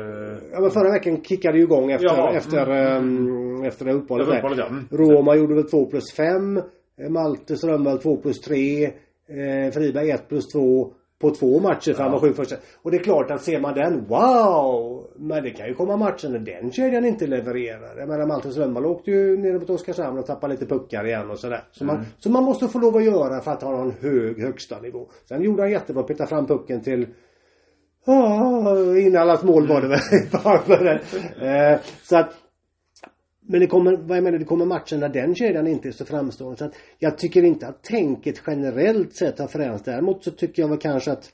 Ja men förra veckan kickade ju igång efter, ja. efter, mm. um, efter det uppehållet. uppehållet ja. mm. Roma gjorde väl 2 plus 5. Malte Strömvall 2 plus 3. Eh, Friberg 1 plus 2 på två matcher för han var sjuk första. Och det är klart att ser man den, wow! Men det kan ju komma matcher när den kedjan inte levererar. Jag menar Malte Strömvall åkte ju ner mot Oskarshamn och tappade lite puckar igen och sådär. Så, mm. man, så man måste få lov att göra för att ha en hög högsta nivå. Sen gjorde han jättebra, peta fram pucken till Oh, inallat mål var det väl. eh, så att men det kommer, vad jag menar, det kommer matcher när den kedjan inte är så framstående. Så att jag tycker inte att tänket generellt sett har förändrats. Däremot så tycker jag väl kanske att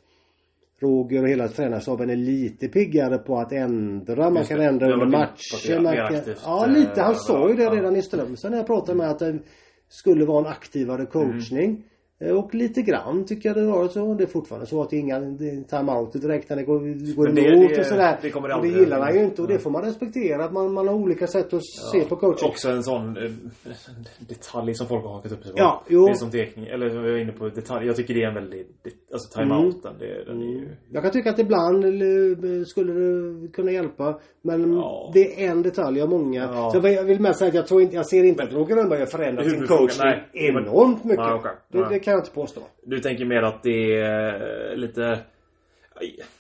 Roger och hela tränarstaben är lite piggare på att ändra. Man kan ändra under matcher. Man kan, ja, lite. Han sa ju det redan i Strömstad när jag pratade med att det skulle vara en aktivare coachning. Mm. Eh, och lite grann tycker jag det varit så. Det är fortfarande så att det är inga timeouter direkt när det går, går det, emot och sådär. Det, kommer aldrig, det gillar han ju inte och det får man respektera. Att man, man har olika sätt att ja, se på coaching. Också en sån eh, detalj som folk har hakat upp sig på. Ja, jo. Det är som tekning, eller jag är inne på detalj. Jag tycker det är en väldigt, alltså timeouten. Mm. Det, den är ju... Jag kan tycka att ibland skulle det kunna hjälpa. Men ja. det är en detalj av många. Ja. Så jag vill med säga att jag tror inte, jag ser inte att Roger Rönnberg har förändrat sin coaching enormt mycket. Nej, okay. det, det kan jag inte påstå. Du tänker mer att det är lite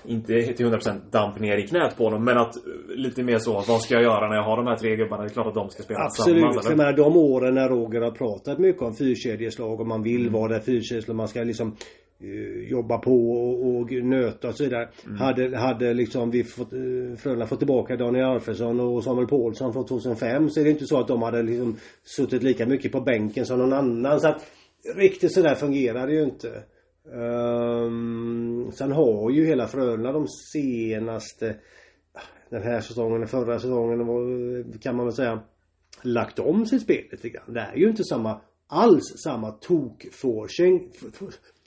inte till 100% damp ner i knät på dem men att lite mer så vad ska jag göra när jag har de här tre gubbarna? Det är klart att de ska spela Absolut. tillsammans Absolut. Jag menar de åren när Roger har pratat mycket om fyrkedjeslag och man vill mm. vara där fyrkedjeslag. Man ska liksom uh, jobba på och, och nöta och så vidare. Mm. Hade, hade liksom vi fått, uh, Frölunda fått tillbaka Daniel Alfredsson och Samuel Paulsson från 2005 så är det inte så att de hade liksom suttit lika mycket på bänken som någon annan. Så att riktigt sådär fungerar det ju inte. Um, sen har ju hela Frölunda de senaste den här säsongen, den förra säsongen kan man väl säga lagt om sitt spel lite grann. Det är ju inte samma alls samma tok-forechecking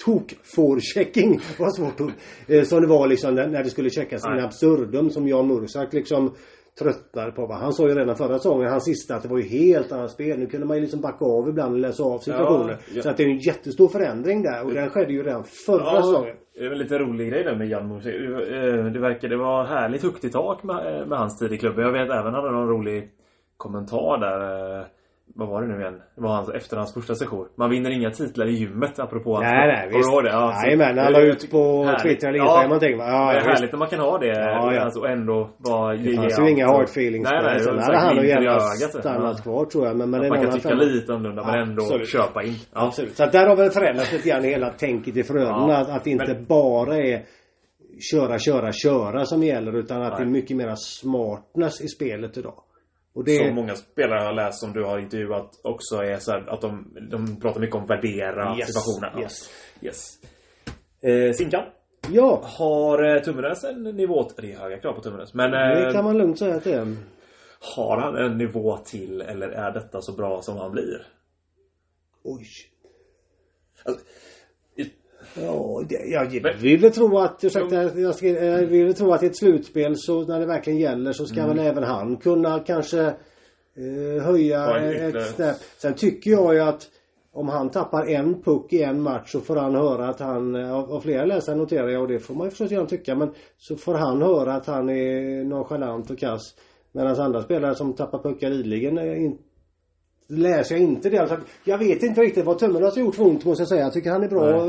tok-forechecking var svårt ord. Eh, som det var liksom när det skulle checkas in absurdum som Jan Mursak liksom tröttnade på. Han sa ju redan förra säsongen, hans sista, att det var ju helt annat spel. Nu kunde man ju liksom backa av ibland och läsa av situationer. Ja, ja. Så att det är en jättestor förändring där och den skedde ju redan förra ja, säsongen. Det är en lite rolig grej där med Jan Mursak. Eh, det verkade vara härligt högt i tak med, med hans tid i klubben. Jag vet även hade någon rolig kommentar där. Vad var det nu igen? Det var hans, efter hans första session. Man vinner inga titlar i gymmet apropå hans... Nej, nej, visst. Det? Ja, men han la ut på härligt. Twitter eller Instagram ja, någonting. Ja, det är härligt när man kan ha det. Ja, ja. Alltså, och ändå vara... Det fanns ju inga hard feelings nej, nej, Sen hade han och Jenna stannat kvar tror jag. Men, men man kan tycka lite annorlunda men ändå absolut. köpa in. Ja. Absolut. Så att där har väl förändrats lite grann hela tänket i Frölunda. Att, att det inte men... bara är köra, köra, köra som gäller utan att nej. det är mycket mera smartness i spelet idag. Och det... Som många spelare har läst som du har intervjuat också är så här, att de, de pratar mycket om värdera yes. situationen. Yes. yes. Eh, Sinkan? Ja. Har eh, Tummenäs en nivå... Det är höga krav på Tummenäs. Men... Eh, det kan man lugnt säga att det är. Har han en nivå till eller är detta så bra som han blir? Oj. Alltså, Ja, det, jag vill väl tro att, ursäkta, jag, ska, jag vill tro att i ett slutspel så när det verkligen gäller så ska mm. väl även han kunna kanske eh, höja ett snäpp. Sen tycker jag ju att om han tappar en puck i en match så får han höra att han, av, av flera läsare noterar jag och det får man ju förstås gärna tycka men så får han höra att han är nonchalant och kass. Medan andra spelare som tappar puckar ideligen inte läser jag inte det. Alltså, jag vet inte riktigt vad Tummelas har gjort för ont måste jag säga. Jag tycker han är bra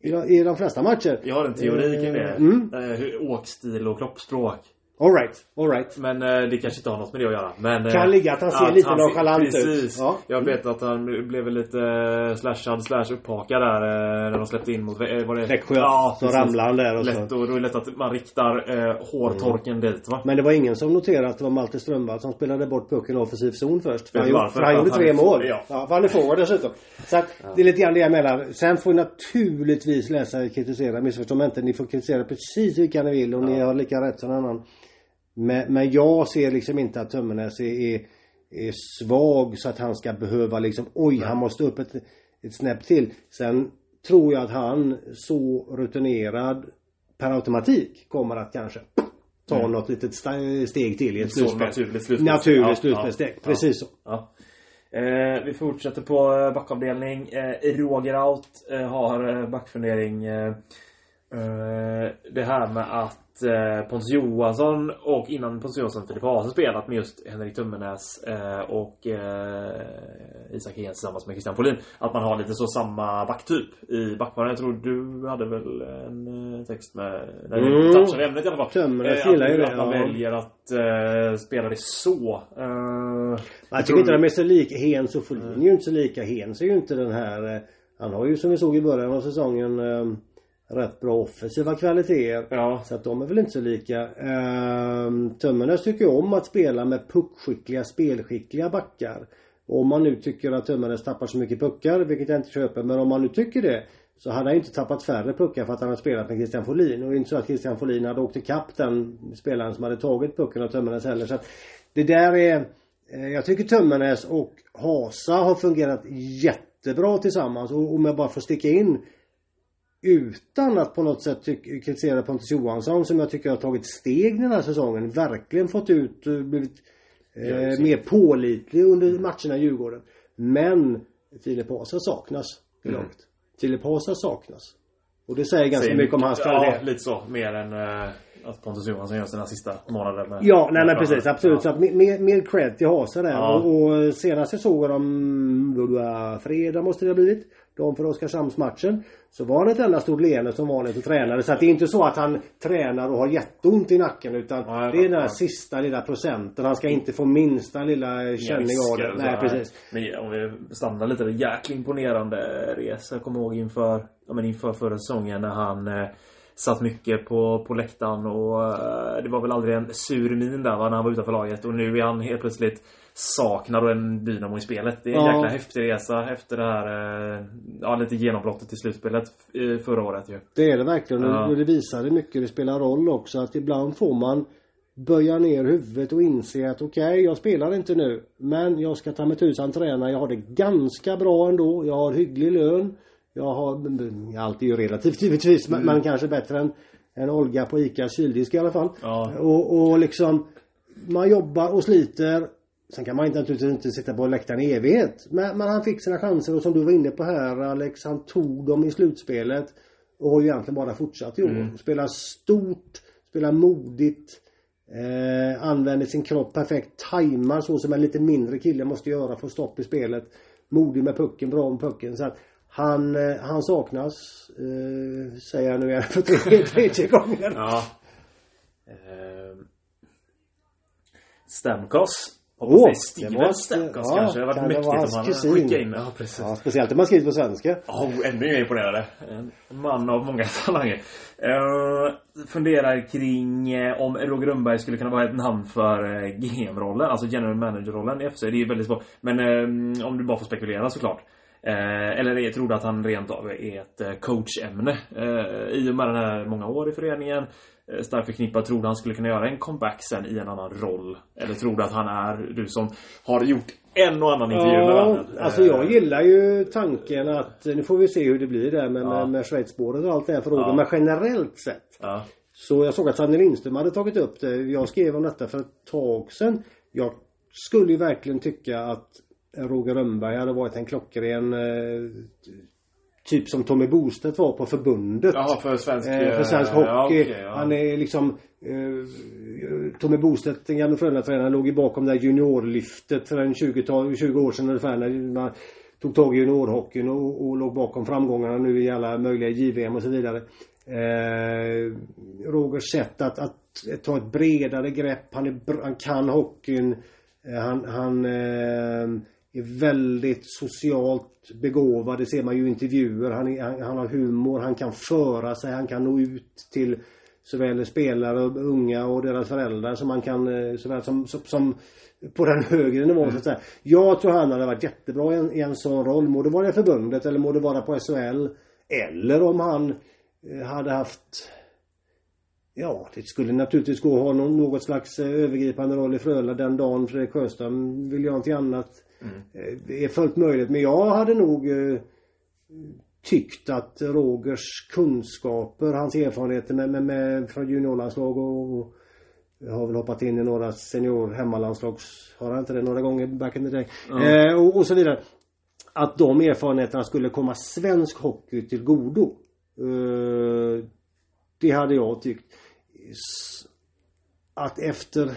i de, i de flesta matcher. Jag har en teori kring det. Mm. Hur åkstil och kroppsspråk. Alright, alright. Men eh, det kanske inte har något med det att göra. Men, kan eh, ligga att han ser att lite nonchalant ut. Precis. Ja. Jag vet att han blev lite eh, slashad slash upphakad där eh, när de släppte in mot... Var det? Växjö. Ja, så ramlade han där och lätt, så. Och då är det lätt att man riktar eh, hårtorken mm. dit va. Men det var ingen som noterade att det var Malte Strömvall som spelade bort pucken i offensiv zon först. För han, gjorde, för han gjorde tre mål. Ja. ja. För han är forward dessutom. Så att, ja. det är lite grann det jag menar. Sen får naturligtvis läsa och kritisera. Missförstå mig inte. Ni får kritisera precis vilka ni vill och ja. ni har lika rätt som någon annan. Men, men jag ser liksom inte att Tömmernes är, är, är, svag så att han ska behöva liksom oj han måste upp ett, ett snäpp till. Sen tror jag att han så rutinerad per automatik kommer att kanske ta mm. något litet steg till i ett slutspel. Naturligt slutspel. Naturligt slutspelssteg. Ja, Precis så. Ja. Eh, vi fortsätter på eh, backavdelning. Eh, Roger Out eh, har eh, backfundering. Eh, det här med att eh, Pontus Johansson och innan Pontus Johansson Filip Haase spelat med just Henrik Tummenäs eh, och eh, Isak Hens tillsammans med Christian Folin. Att man har lite så samma backtyp i backparen. Jag tror du hade väl en eh, text med du mm. touchade ämnet i alla fall. Tummenäs gillar ju det. Att man väljer att eh, spela det så. Eh, jag tycker inte de är så lika. Hens och Folin är ju inte så lika. Hens är ju inte den här eh, han har ju som vi såg i början av säsongen rätt bra offensiva kvaliteter. Ja. Så att de är väl inte så lika. Ehm, Tömmernes tycker om att spela med puckskickliga, spelskickliga backar. Och om man nu tycker att Tömmernes tappar så mycket puckar, vilket jag inte köper, men om man nu tycker det så hade han inte tappat färre puckar för att han har spelat med Christian Folin. Och det är inte så att Christian Folin hade åkt ikapp den spelaren som hade tagit pucken av Tömmernes heller. Så att det där är eh, Jag tycker Tömmernes och Hasa har fungerat jättebra tillsammans. Och om jag bara får sticka in utan att på något sätt kritisera Pontus Johansson som jag tycker har tagit steg den här säsongen. Verkligen fått ut, eh, blivit eh, mer pålitlig under matcherna i Djurgården. Men Filip Hasa saknas i mm. laget. Filip Hasa saknas. Och det säger ganska säger mycket om hans kvalitet. Ja, lite så. Mer än uh, att Pontus Johansson gör sina sista månader med Ja, nej men precis. Absolut. Ja. Så att mer, mer cred till Hasa där. Ja. Och, och senast jag såg honom fredag måste det ha blivit de för Oskarshamnsmatchen. Så var han ett enda stort leende som vanligt och tränade. Så att det är inte så att han tränar och har jätteont i nacken utan ja, det är den här sista lilla procenten. Han ska inte få minsta lilla känning av det. Nej precis. Men om vi stannar lite. Jäkligt imponerande resa. Jag kommer ihåg inför, ja, men inför förra säsongen när han eh, satt mycket på, på läktaren och eh, det var väl aldrig en sur min där va, när han var utanför laget och nu är han helt plötsligt saknar en dynamo i spelet. Det är en ja. jäkla häftig resa efter det här eh, ja, lite genombrottet i slutspelet förra året ju. Det är det verkligen ja. och det visar hur mycket det spelar roll också att ibland får man böja ner huvudet och inse att okej, okay, jag spelar inte nu. Men jag ska ta mig tusan träna. Jag har det ganska bra ändå. Jag har hygglig lön. Jag har, allt är ju relativt givetvis, mm. men kanske bättre än, än Olga på ICAs kyldisk i alla fall. Ja. Och, och liksom man jobbar och sliter. Sen kan man inte naturligtvis inte sitta på läktaren i evighet. Men, men han fick sina chanser och som du var inne på här Alex, han tog dem i slutspelet. Och har ju egentligen bara fortsatt i år. Mm. Spelar stort, spelar modigt. Eh, använder sin kropp perfekt. Tajmar så som en lite mindre kille måste göra för att stopp i spelet. Modig med pucken, bra med pucken. Så att han, eh, han saknas. Eh, säger jag nu igen för tredje, tredje gången. Ja. Eh, Stamkos. Åh! Oh, Steven Stamkos ja, kanske. Det hade varit mäktigt om han skickade in. Ja, precis. Ja, speciellt om man skrivit på svenska. Ja, oh, ännu mer imponerande. En man av många talanger. Uh, funderar kring uh, om Roger Rönnberg skulle kunna vara ett namn för uh, GM-rollen, alltså General Manager-rollen i FC. Det är väldigt svårt. Men uh, om du bara får spekulera såklart. Eh, eller tror du att han rent av är ett eh, coachämne? Eh, I och med den här många år i föreningen. Eh, starkt förknippad. Tror du han skulle kunna göra en comeback sen i en annan roll? Eller tror du att han är du som har gjort en och annan intervju ja, med varandra? Alltså jag gillar ju tanken att nu får vi se hur det blir där med, ja. med, med Schweizspåret och allt det här frågor. Ja. Men generellt sett. Ja. Så jag såg att Sanne Lindström hade tagit upp det. Jag skrev om detta för ett tag sedan. Jag skulle ju verkligen tycka att Roger Rönnberg hade varit en klockren eh, Typ som Tommy Bostedt var på förbundet. Jaha, för svensk, eh, för svensk hockey. Ja, okay, ja. Han är liksom eh, Tommy Bostedt, den gamla Frölunda-tränaren, låg ju bakom det där juniorlyftet för en 20, 20 år sedan ungefär när man tog tag i juniorhockeyn och, och låg bakom framgångarna nu i alla möjliga JVM och så vidare. Eh, Rogers sätt att, att, ta ett bredare grepp. Han, är, han kan hockeyn. Eh, han, han eh, är väldigt socialt begåvad. Det ser man ju i intervjuer. Han, är, han, han, har humor, han kan föra sig, han kan nå ut till såväl spelare, unga och deras föräldrar som man kan, eh, såväl som, som, som på den högre nivån mm. så att säga. Jag tror han hade varit jättebra i en, i en sån roll. Må det vara i förbundet eller må det vara på SHL. Eller om han eh, hade haft Ja, det skulle naturligtvis gå att ha någon, något slags eh, övergripande roll i Frölunda den dagen Fredrik Sjöström vill göra någonting annat. Mm. Det är fullt möjligt men jag hade nog eh, tyckt att Rogers kunskaper, hans erfarenheter med, med, med från juniorlandslag och, och har väl hoppat in i några senior hemmalandslags, har han inte det några gånger back in the day? Mm. Eh, och, och, så vidare. Att de erfarenheterna skulle komma svensk hockey till godo. Eh, det hade jag tyckt. Att efter,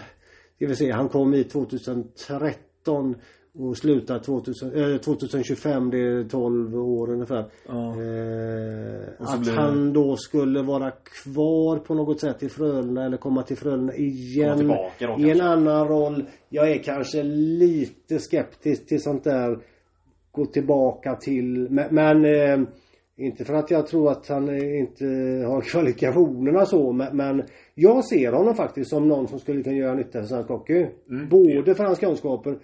det vill säga han kom i 2013 och slutar 2000, eh, 2025, det är 12 år ungefär. Ja. Eh, att han då skulle vara kvar på något sätt i Frölunda eller komma till Frölunda igen. Då, I en annan roll. Jag är kanske lite skeptisk till sånt där. Gå tillbaka till, men, men eh, inte för att jag tror att han inte har kvalifikationerna så men, men jag ser honom faktiskt som någon som skulle kunna göra nytta för svensk hockey. Mm. Både för hans kunskaper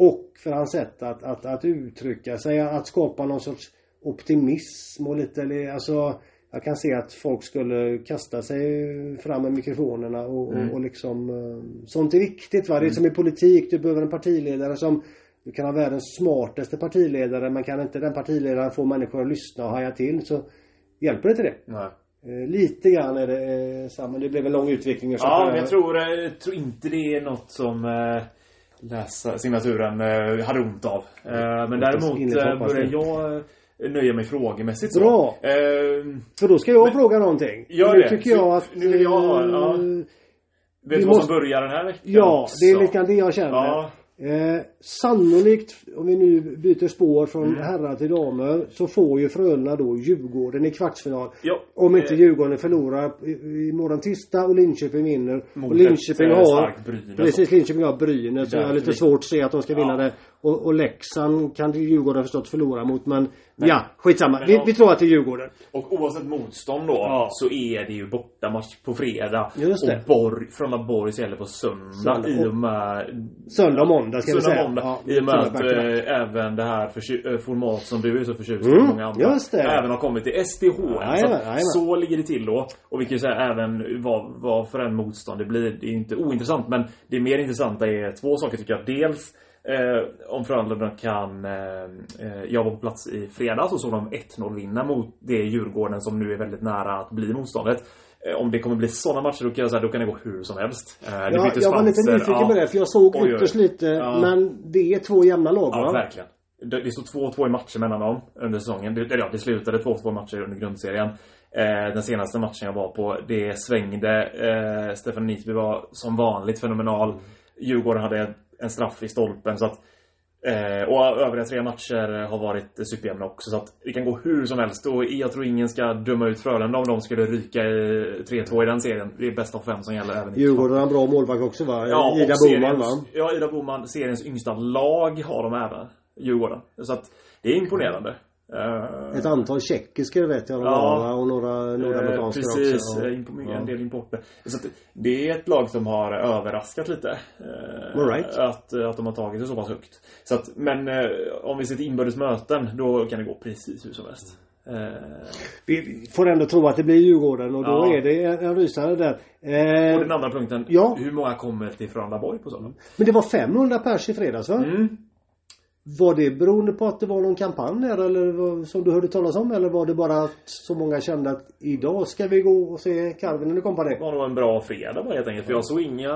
och för hans sätt att, att, att uttrycka sig, att skapa någon sorts optimism och lite, alltså jag kan se att folk skulle kasta sig fram med mikrofonerna och, mm. och, och liksom eh, Sånt är viktigt va. Det är mm. som i politik. Du behöver en partiledare som Du kan ha världens smartaste partiledare men kan inte den partiledaren få människor att lyssna och haja till så Hjälper det inte det. Nej. Eh, lite grann är det eh, samma. Det blev en lång utveckling. Ja, men jag tror, jag tror inte det är något som läsa signaturen eh, hade ont av. Eh, men däremot eh, börjar jag nöja mig frågemässigt så. Bra! Eh, För då ska jag men, fråga någonting. Gör det. Nu tycker jag att... Nu vill jag ha... Ja. Vet du vad som börjar den här veckan? Ja, det är lite grann det jag känner. Ja. Eh, sannolikt, om vi nu byter spår från mm. herrar till damer, så får ju Frölunda då Djurgården i kvartsfinal. Jo, om inte eh, Djurgården förlorar imorgon tisdag och Linköping vinner. Och Linköping har... Brynäs. Precis, Linköping har Brynäs. Så jag har lite svårt att se att de ska vinna ja. det. Och, och Leksand kan Djurgården förstås förlora mot men, ja, skitsamma. Men vi, om- vi tror att det är Djurgården. Och oavsett motstånd då Ja. så är det ju bortamatch på fredag. Just det. Och Borg, Frölunda Borg gäller på söndag Söndag. i och med Söndag och måndag ska vi säga. måndag. Ja, I och med att eh, även det här försy- eh, format som du är så förtjust i Mm, många andra. just det. Även har kommit till SDH. så, så ligger det till då. Och vi kan ju säga även vad, vad för en motstånd det blir. Det är inte ointressant men det mer intressanta är två saker tycker jag. Dels Eh, om Frölunda kan... Eh, eh, jag var på plats i fredags och såg dem 1-0 vinna mot det Djurgården som nu är väldigt nära att bli motståndet. Eh, om det kommer bli sådana matcher då kan jag säga då kan det gå hur som helst. Eh, Ja, jag var lite spanser, nyfiken ja. på det för jag såg Oj, ytterst lite. Ja. Men det är två jämna lag Ja, va? verkligen. Det, det står 2-2 i matcher mellan dem under säsongen. Det, ja, det slutade 2-2 matcher under grundserien. Eh, den senaste matchen jag var på, det svängde. Eh, Stefan Nitby var som vanligt fenomenal. Djurgården hade en straff i stolpen så att Eh, och övriga tre matcher har varit superjämna också så att det kan gå hur som helst och jag tror ingen ska döma ut Frölunda om de skulle ryka i 3-2 i den serien. Det är bäst av fem som gäller även i Djurgården har en bra målvakt också va? Ja, Ida Boman va? Ja, Ida Boman. Seriens yngsta lag har de även. Djurgården. Så att det är imponerande. Eh, Ett antal tjeckiska vet jag de Ja. har och några eh, nordamerikanska Precis, också. eh, Ja. en del importer. Så det är ett lag som har överraskat lite. eh, All right. att, att de har tagit det så pass högt. Så att, men eh, om vi ser till inbördes möten, då kan det gå precis hur som helst. Eh, Vi får ändå tro att det blir Djurgården och då Ja. är det en rysare där. och Eh, den andra punkten. ja. Hur många kommer till Frölunda Borg på söndag? men det var 500 pers i fredags va? Mm. Var det beroende på att det var någon kampanj där eller som du hörde talas om? Eller var det bara att så många kände att idag ska vi gå och se Carvinen och kompani? Det var nog en bra fredag bara helt enkelt. För jag såg inga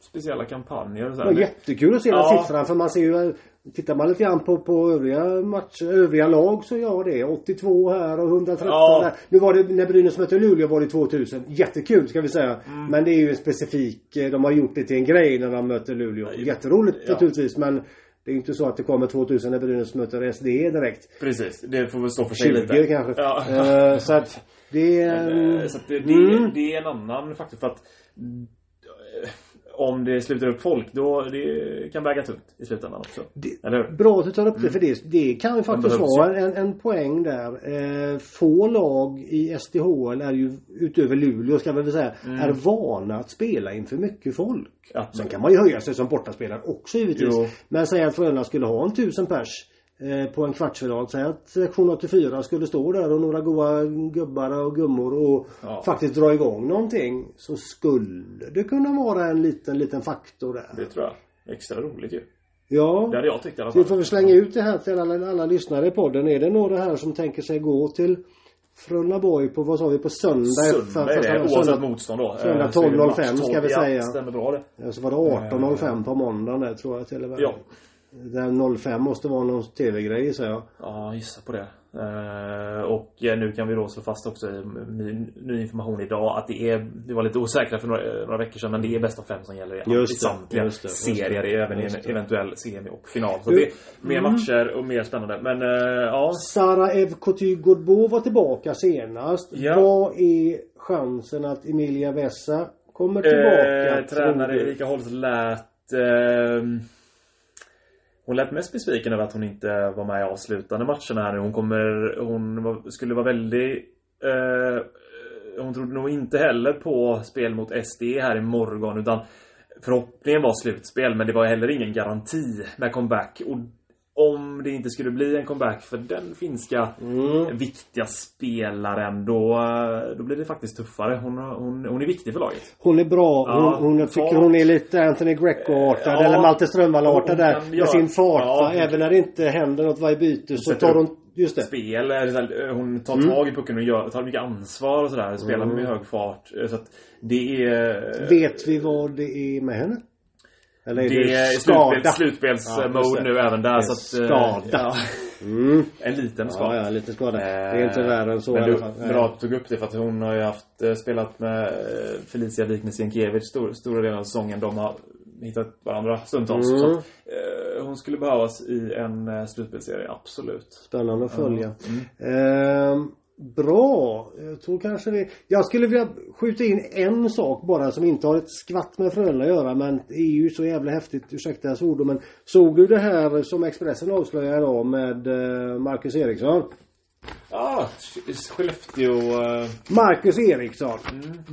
speciella kampanjer. Det var jättekul att se den Ja. siffran för man ser ju Tittar man lite grann på, på övriga matcher, övriga lag så ja det är 82 här och 113 Ja. där. Nu var det när Brynäs mötte Luleå var det 2000. Jättekul ska vi säga. Mm. Men det är ju en specifik, eh, de har gjort det till en grej när de möter Luleå. Jätteroligt Ja. naturligtvis men det är inte så att det kommer 2000 när Brynäs möter SD direkt. Precis, det får väl stå för sig 20 lite. kanske. Ja. Eh, så att det är... Eh, Så att det, det, Mm. det är en annan faktor för att om det slutar upp folk då det kan väga tungt i slutändan också. Det- Eller hur? Bra att du tar upp det för det, det kan ju faktiskt vara en, en poäng där. Eh, få lag i SDHL är ju utöver Luleå ska vi väl säga är vana att spela inför mycket folk. Sen Absolut. kan man ju höja sig som bortaspelare också givetvis. Jo. Men säg att Frölunda skulle ha en tusen pers på en kvartsfinal. Säg att sektion 84 skulle stå där och några goa gubbar och gummor och Ja. faktiskt dra igång någonting. Så skulle det kunna vara en liten, liten faktor där. Det tror jag. Extra roligt ju. Ja. Det hade jag tyckt i alla Så vi fall. får väl slänga ut det här till alla, alla lyssnare i podden. Är det några här som tänker sig gå till Frölundaborg på, vad sa vi, på söndag? Söndag är det, oavsett motstånd då. söndag Eh, så är det 12.05 match ska vi 12, säga. Ja, stämmer bra det. Ja, så var det 18.05 på måndagen där tror jag till och med. Ja. Den 05 måste vara någon tv-grej gissar jag. Ja, gissa på det. Eh, och eh, nu kan vi då slå fast också i ny, ny information idag att det är, det var lite osäkra för några, några veckor sedan men det är bäst av fem som gäller i, Just samtliga just det, just serier, det, även i just en eventuell semi och final. Så det är mer matcher och mer spännande. Men eh, ja, Sara Evkoty Godbo var tillbaka senast. Ja. Vad är chansen att Emilia Vessa kommer tillbaka? eh, tränare? Erika Holst lät ehm, hon lät mest besviken över att hon inte var med i avslutande matcherna här nu. Hon kommer, hon var, skulle vara väldigt eh, Hon trodde nog inte heller på spel mot SD här i morgon utan Förhoppningen var slutspel men det var heller ingen garanti med comeback. Och om det inte skulle bli en comeback för den finska Mm. viktiga spelaren då, eh, då blir det faktiskt tuffare. Hon, hon, hon är viktig för laget. Hon är bra. Hon, Ja, hon jag tycker hon är lite Anthony Greco-artad Ja. eller Malte Strömvall-artad Hon där. Med göra- sin fart. Ja, Även när det inte händer något varje byte så tar hon... Just det. Spel, här, eh, hon tar Mm. tag i pucken och gör, tar mycket ansvar och sådär. Spelar med hög fart. Eh, Så att det är... Vet vi vad det är med henne? Eller är det, det är slutspels, slutspelsmode Ja, nu även där. Så att, eh, skada. Ja, Mm. en liten skada. Ja, ja, lite skada. Det är inte värre än så Men du, bra att du tog upp det för att hon har ju haft eh, spelat med eh, Felicia Wiknes Jenkiewicz stor, stora delen av säsongen. De har hittat varandra stundtals. Mm. Så eh, hon skulle behövas i en eh, slutspelsserie, absolut. Spännande att följa. Mm. Ehm, bra. Jag tror kanske det. Jag skulle vilja skjuta in en sak bara som inte har ett skvatt med Frölunda att göra men det är ju så jävla häftigt, ursäkta svordomar men såg du det här som Expressen avslöjade idag med eh, Marcus Eriksson? Ja, Skellefteå... eh, Marcus Eriksson.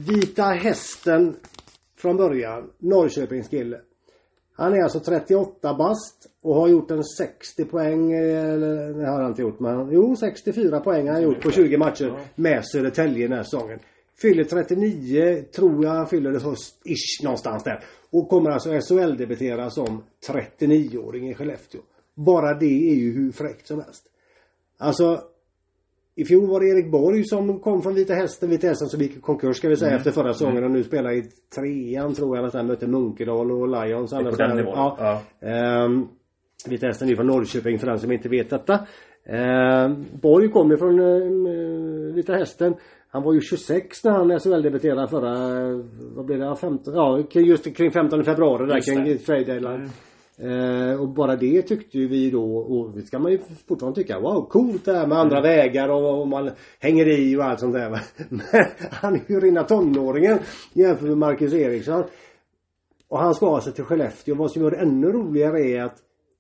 Vita hästen från början. Norrköpings kille. Han är alltså 38 bast och har gjort en 60 poäng, eller det har han inte gjort men jo 64 poäng har han gjort på 20 matcher med Södertälje den här säsongen. Fyller 39, tror jag han fyller det först, ish någonstans där. Och kommer alltså SHL-debutera som 39-åring i Skellefteå. Bara det är ju hur fräckt som helst. Alltså i fjol var det Erik Borg som kom från Vita Hästen. Vita Hästen som gick i konkurs ska vi säga efter förra säsongen och nu spelar i trean tror jag. Nästan mötte Munkedal och Lions. Det är på den nivån. Ja. Ja. Ehm, Vita Hästen är från Norrköping för den som inte vet detta. Ehm, Borg kom ju från eh, Vita Hästen. Han var ju 26 när han SHL-debuterade förra, vad blev det, Ja, 15, ja just kring 15 februari där kring trade deadline. Eh, och bara det tyckte ju vi då, och det ska man ju fortfarande tycka, wow coolt det här med andra vägar och, och man hänger i och allt sånt där. Men han är ju rena tonåringen jämfört med Marcus Eriksson. Och han ska alltså till Skellefteå. Vad som gör det ännu roligare är att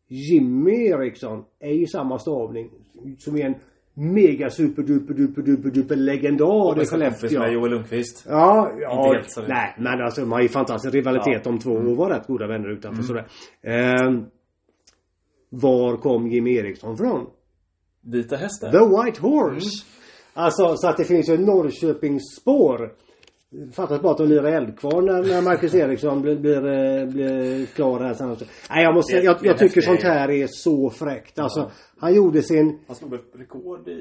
Jimmy Eriksson är ju samma stavning som är en mega super duper duper duper duper legendar i Skellefteå. med Joel Lundqvist. Ja, ja Inte helt så nej men alltså de har ju fantastisk rivalitet Ja. de två och var rätt goda vänner utanför sådär. Ehm, var kom Jimmy Eriksson från? Vita hästen. The White Horse! Alltså så att det finns ju Norrköpingsspår. Fattas bara att de lirar Eldkvarn när, när Marcus Eriksson blir, blir, eh, blir klar här sen. Nej jag måste, Det- jag, jag tycker sånt här är så fräckt. Alltså han gjorde sin Han slog upp rekord i...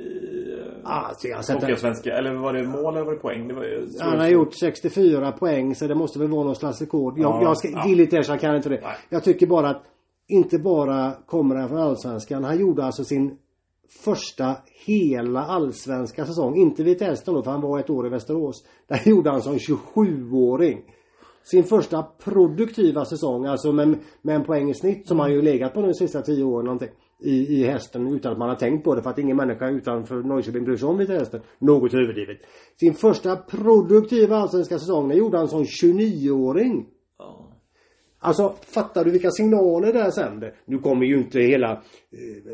eh, Alltså jag det. Hockeyallsvenska. Eller var det mål eller var det poäng? Det var, ju- Han har så. gjort 64 poäng så det måste väl vara någon slags rekord. Jag, Ja, jag ska ja. jag kan inte det. Nej. Jag tycker bara att inte bara kommer han från Allsvenskan. Han gjorde alltså sin första hela allsvenska säsong. Inte Vita Hästen då för han var ett år i Västerås. Där gjorde han som 27-åring. Sin första produktiva säsong, alltså med, med en poäng i snitt som han ju legat på de sista 10 åren någonting. I, I hästen utan att man har tänkt på det för att ingen människa utanför Norrköping bryr sig om Vita Hästen. Något överdrivet. Sin första produktiva allsvenska säsong, den gjorde han som 29-åring. Ja. Alltså fattar du vilka signaler det här sänder? Nu kommer ju inte hela eh,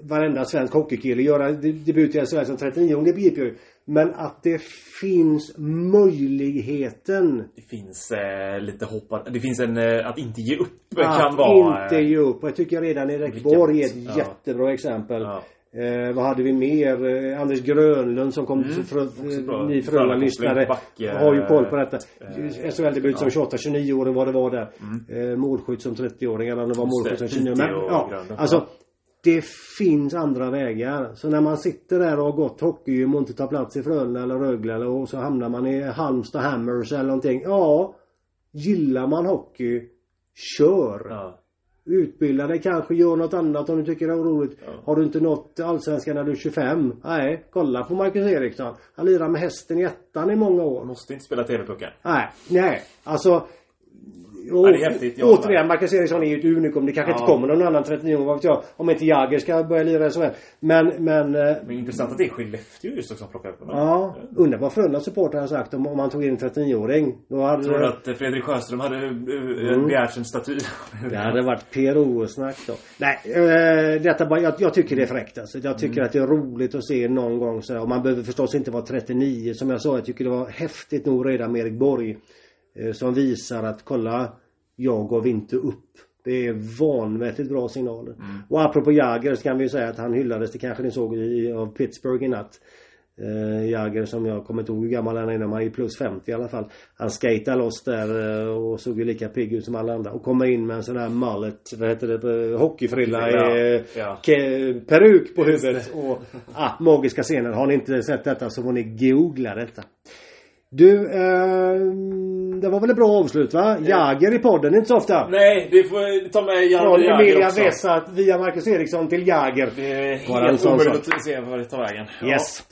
varenda svensk hockeykille göra de- debut i SHL som 39 det begriper jag ju. Men att det finns möjligheten Det finns eh, lite hopp att, Det finns en eh, att inte ge upp att kan vara... inte eh, ge upp. Jag tycker redan Erik Borg är ett ja. jättebra exempel. Ja. Eh, vad hade vi mer? Eh, Anders Grönlund som kom Mm, mm, bra. eh, ni Frölunda-lyssnare eh, har ju koll på detta. eh, SHL-debut som ja. 28-29-åring vad det var där. Eh, målskytt som 30-åring eller om det var målskytt som det, 29 Piteå Men ja, alltså det finns andra vägar. Så när man sitter där och har gått hockeygym och inte tar plats i Frölunda eller Rögle eller och så hamnar man i Halmstad Hammers eller någonting. Ja, gillar man hockey, kör. Ja. Utbilda dig kanske, gör något annat om du tycker det är roligt. Ja. Har du inte nått allsvenskan när du är 25? Nej, kolla på Marcus Eriksson. Han lirar med hästen i ettan i många år. Måste inte spela TV-pucken. Nej, nej. Alltså Ja, det är häftigt, återigen, Marcus Eriksson är ju ett unikum. Det kanske Ja. inte kommer någon annan 39 vad vet jag. Om inte Jagger ska börja lira i SHL. Men, men... eh, Men intressant att det är Skellefteå just som plockar upp honom. Ja, undrar vad Frölundas supportrar har sagt om, om man tog in en 39-åring. Då hade Tror du att eh, Fredrik Sjöström hade uh, Mm. begärt en staty? det hade varit PRO-snack då. Nej, eh, detta bara, jag, jag tycker det är fräckt alltså. Jag tycker Mm. att det är roligt att se någon gång så här. Och man behöver förstås inte vara 39 som jag sa. Jag tycker det var häftigt nog redan med Erik Borg. Eh, som visar att kolla, jag gav inte upp. Det är vanvettigt bra signaler. Mm. Och apropå Jagger så kan vi ju säga att han hyllades, det kanske ni såg i, av Pittsburgh i natt. Eh, Jagger som jag kommer inte ihåg hur gammal han är, men han är plus 50 i alla fall. Han skater loss där eh, och såg ju lika pigg ut som alla andra. Och kommer in med en sån här mullet, vad heter det, eh, hockeyfrilla Ja. ke- peruk på huvudet. Och ah, magiska scener. Har ni inte sett detta så får ni googla detta. Du, eh, det var väl ett bra avslut va? Jagger i podden, inte så ofta. Nej, det får ta med Från Janne Jagger Emilia. Vesat via Marcus Eriksson till Jagger. Det är Bara helt omöjligt att se var det tar vägen. Yes.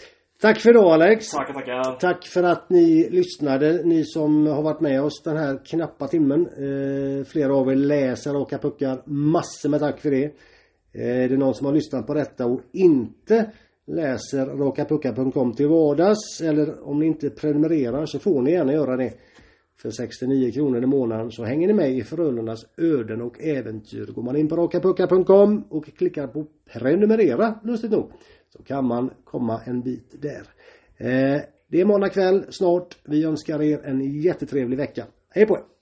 Tack för idag Alex. Ja. Tackar, tackar. Tack för att ni lyssnade, ni som har varit med oss den här knappa timmen. Eh, flera av er läser Raka Puckar. Massor med tack för det. Eh, är det någon som har lyssnat på detta och inte läser rakapucka.com till vardags eller om ni inte prenumererar så får ni gärna göra det. För 69 kronor i månaden så hänger ni med i Frölundas öden och äventyr. Går man in på rakapucka.com och klickar på prenumerera, lustigt nog, så kan man komma en bit där. Eh, det är måndag kväll snart. Vi önskar er en jättetrevlig vecka. Hej på er!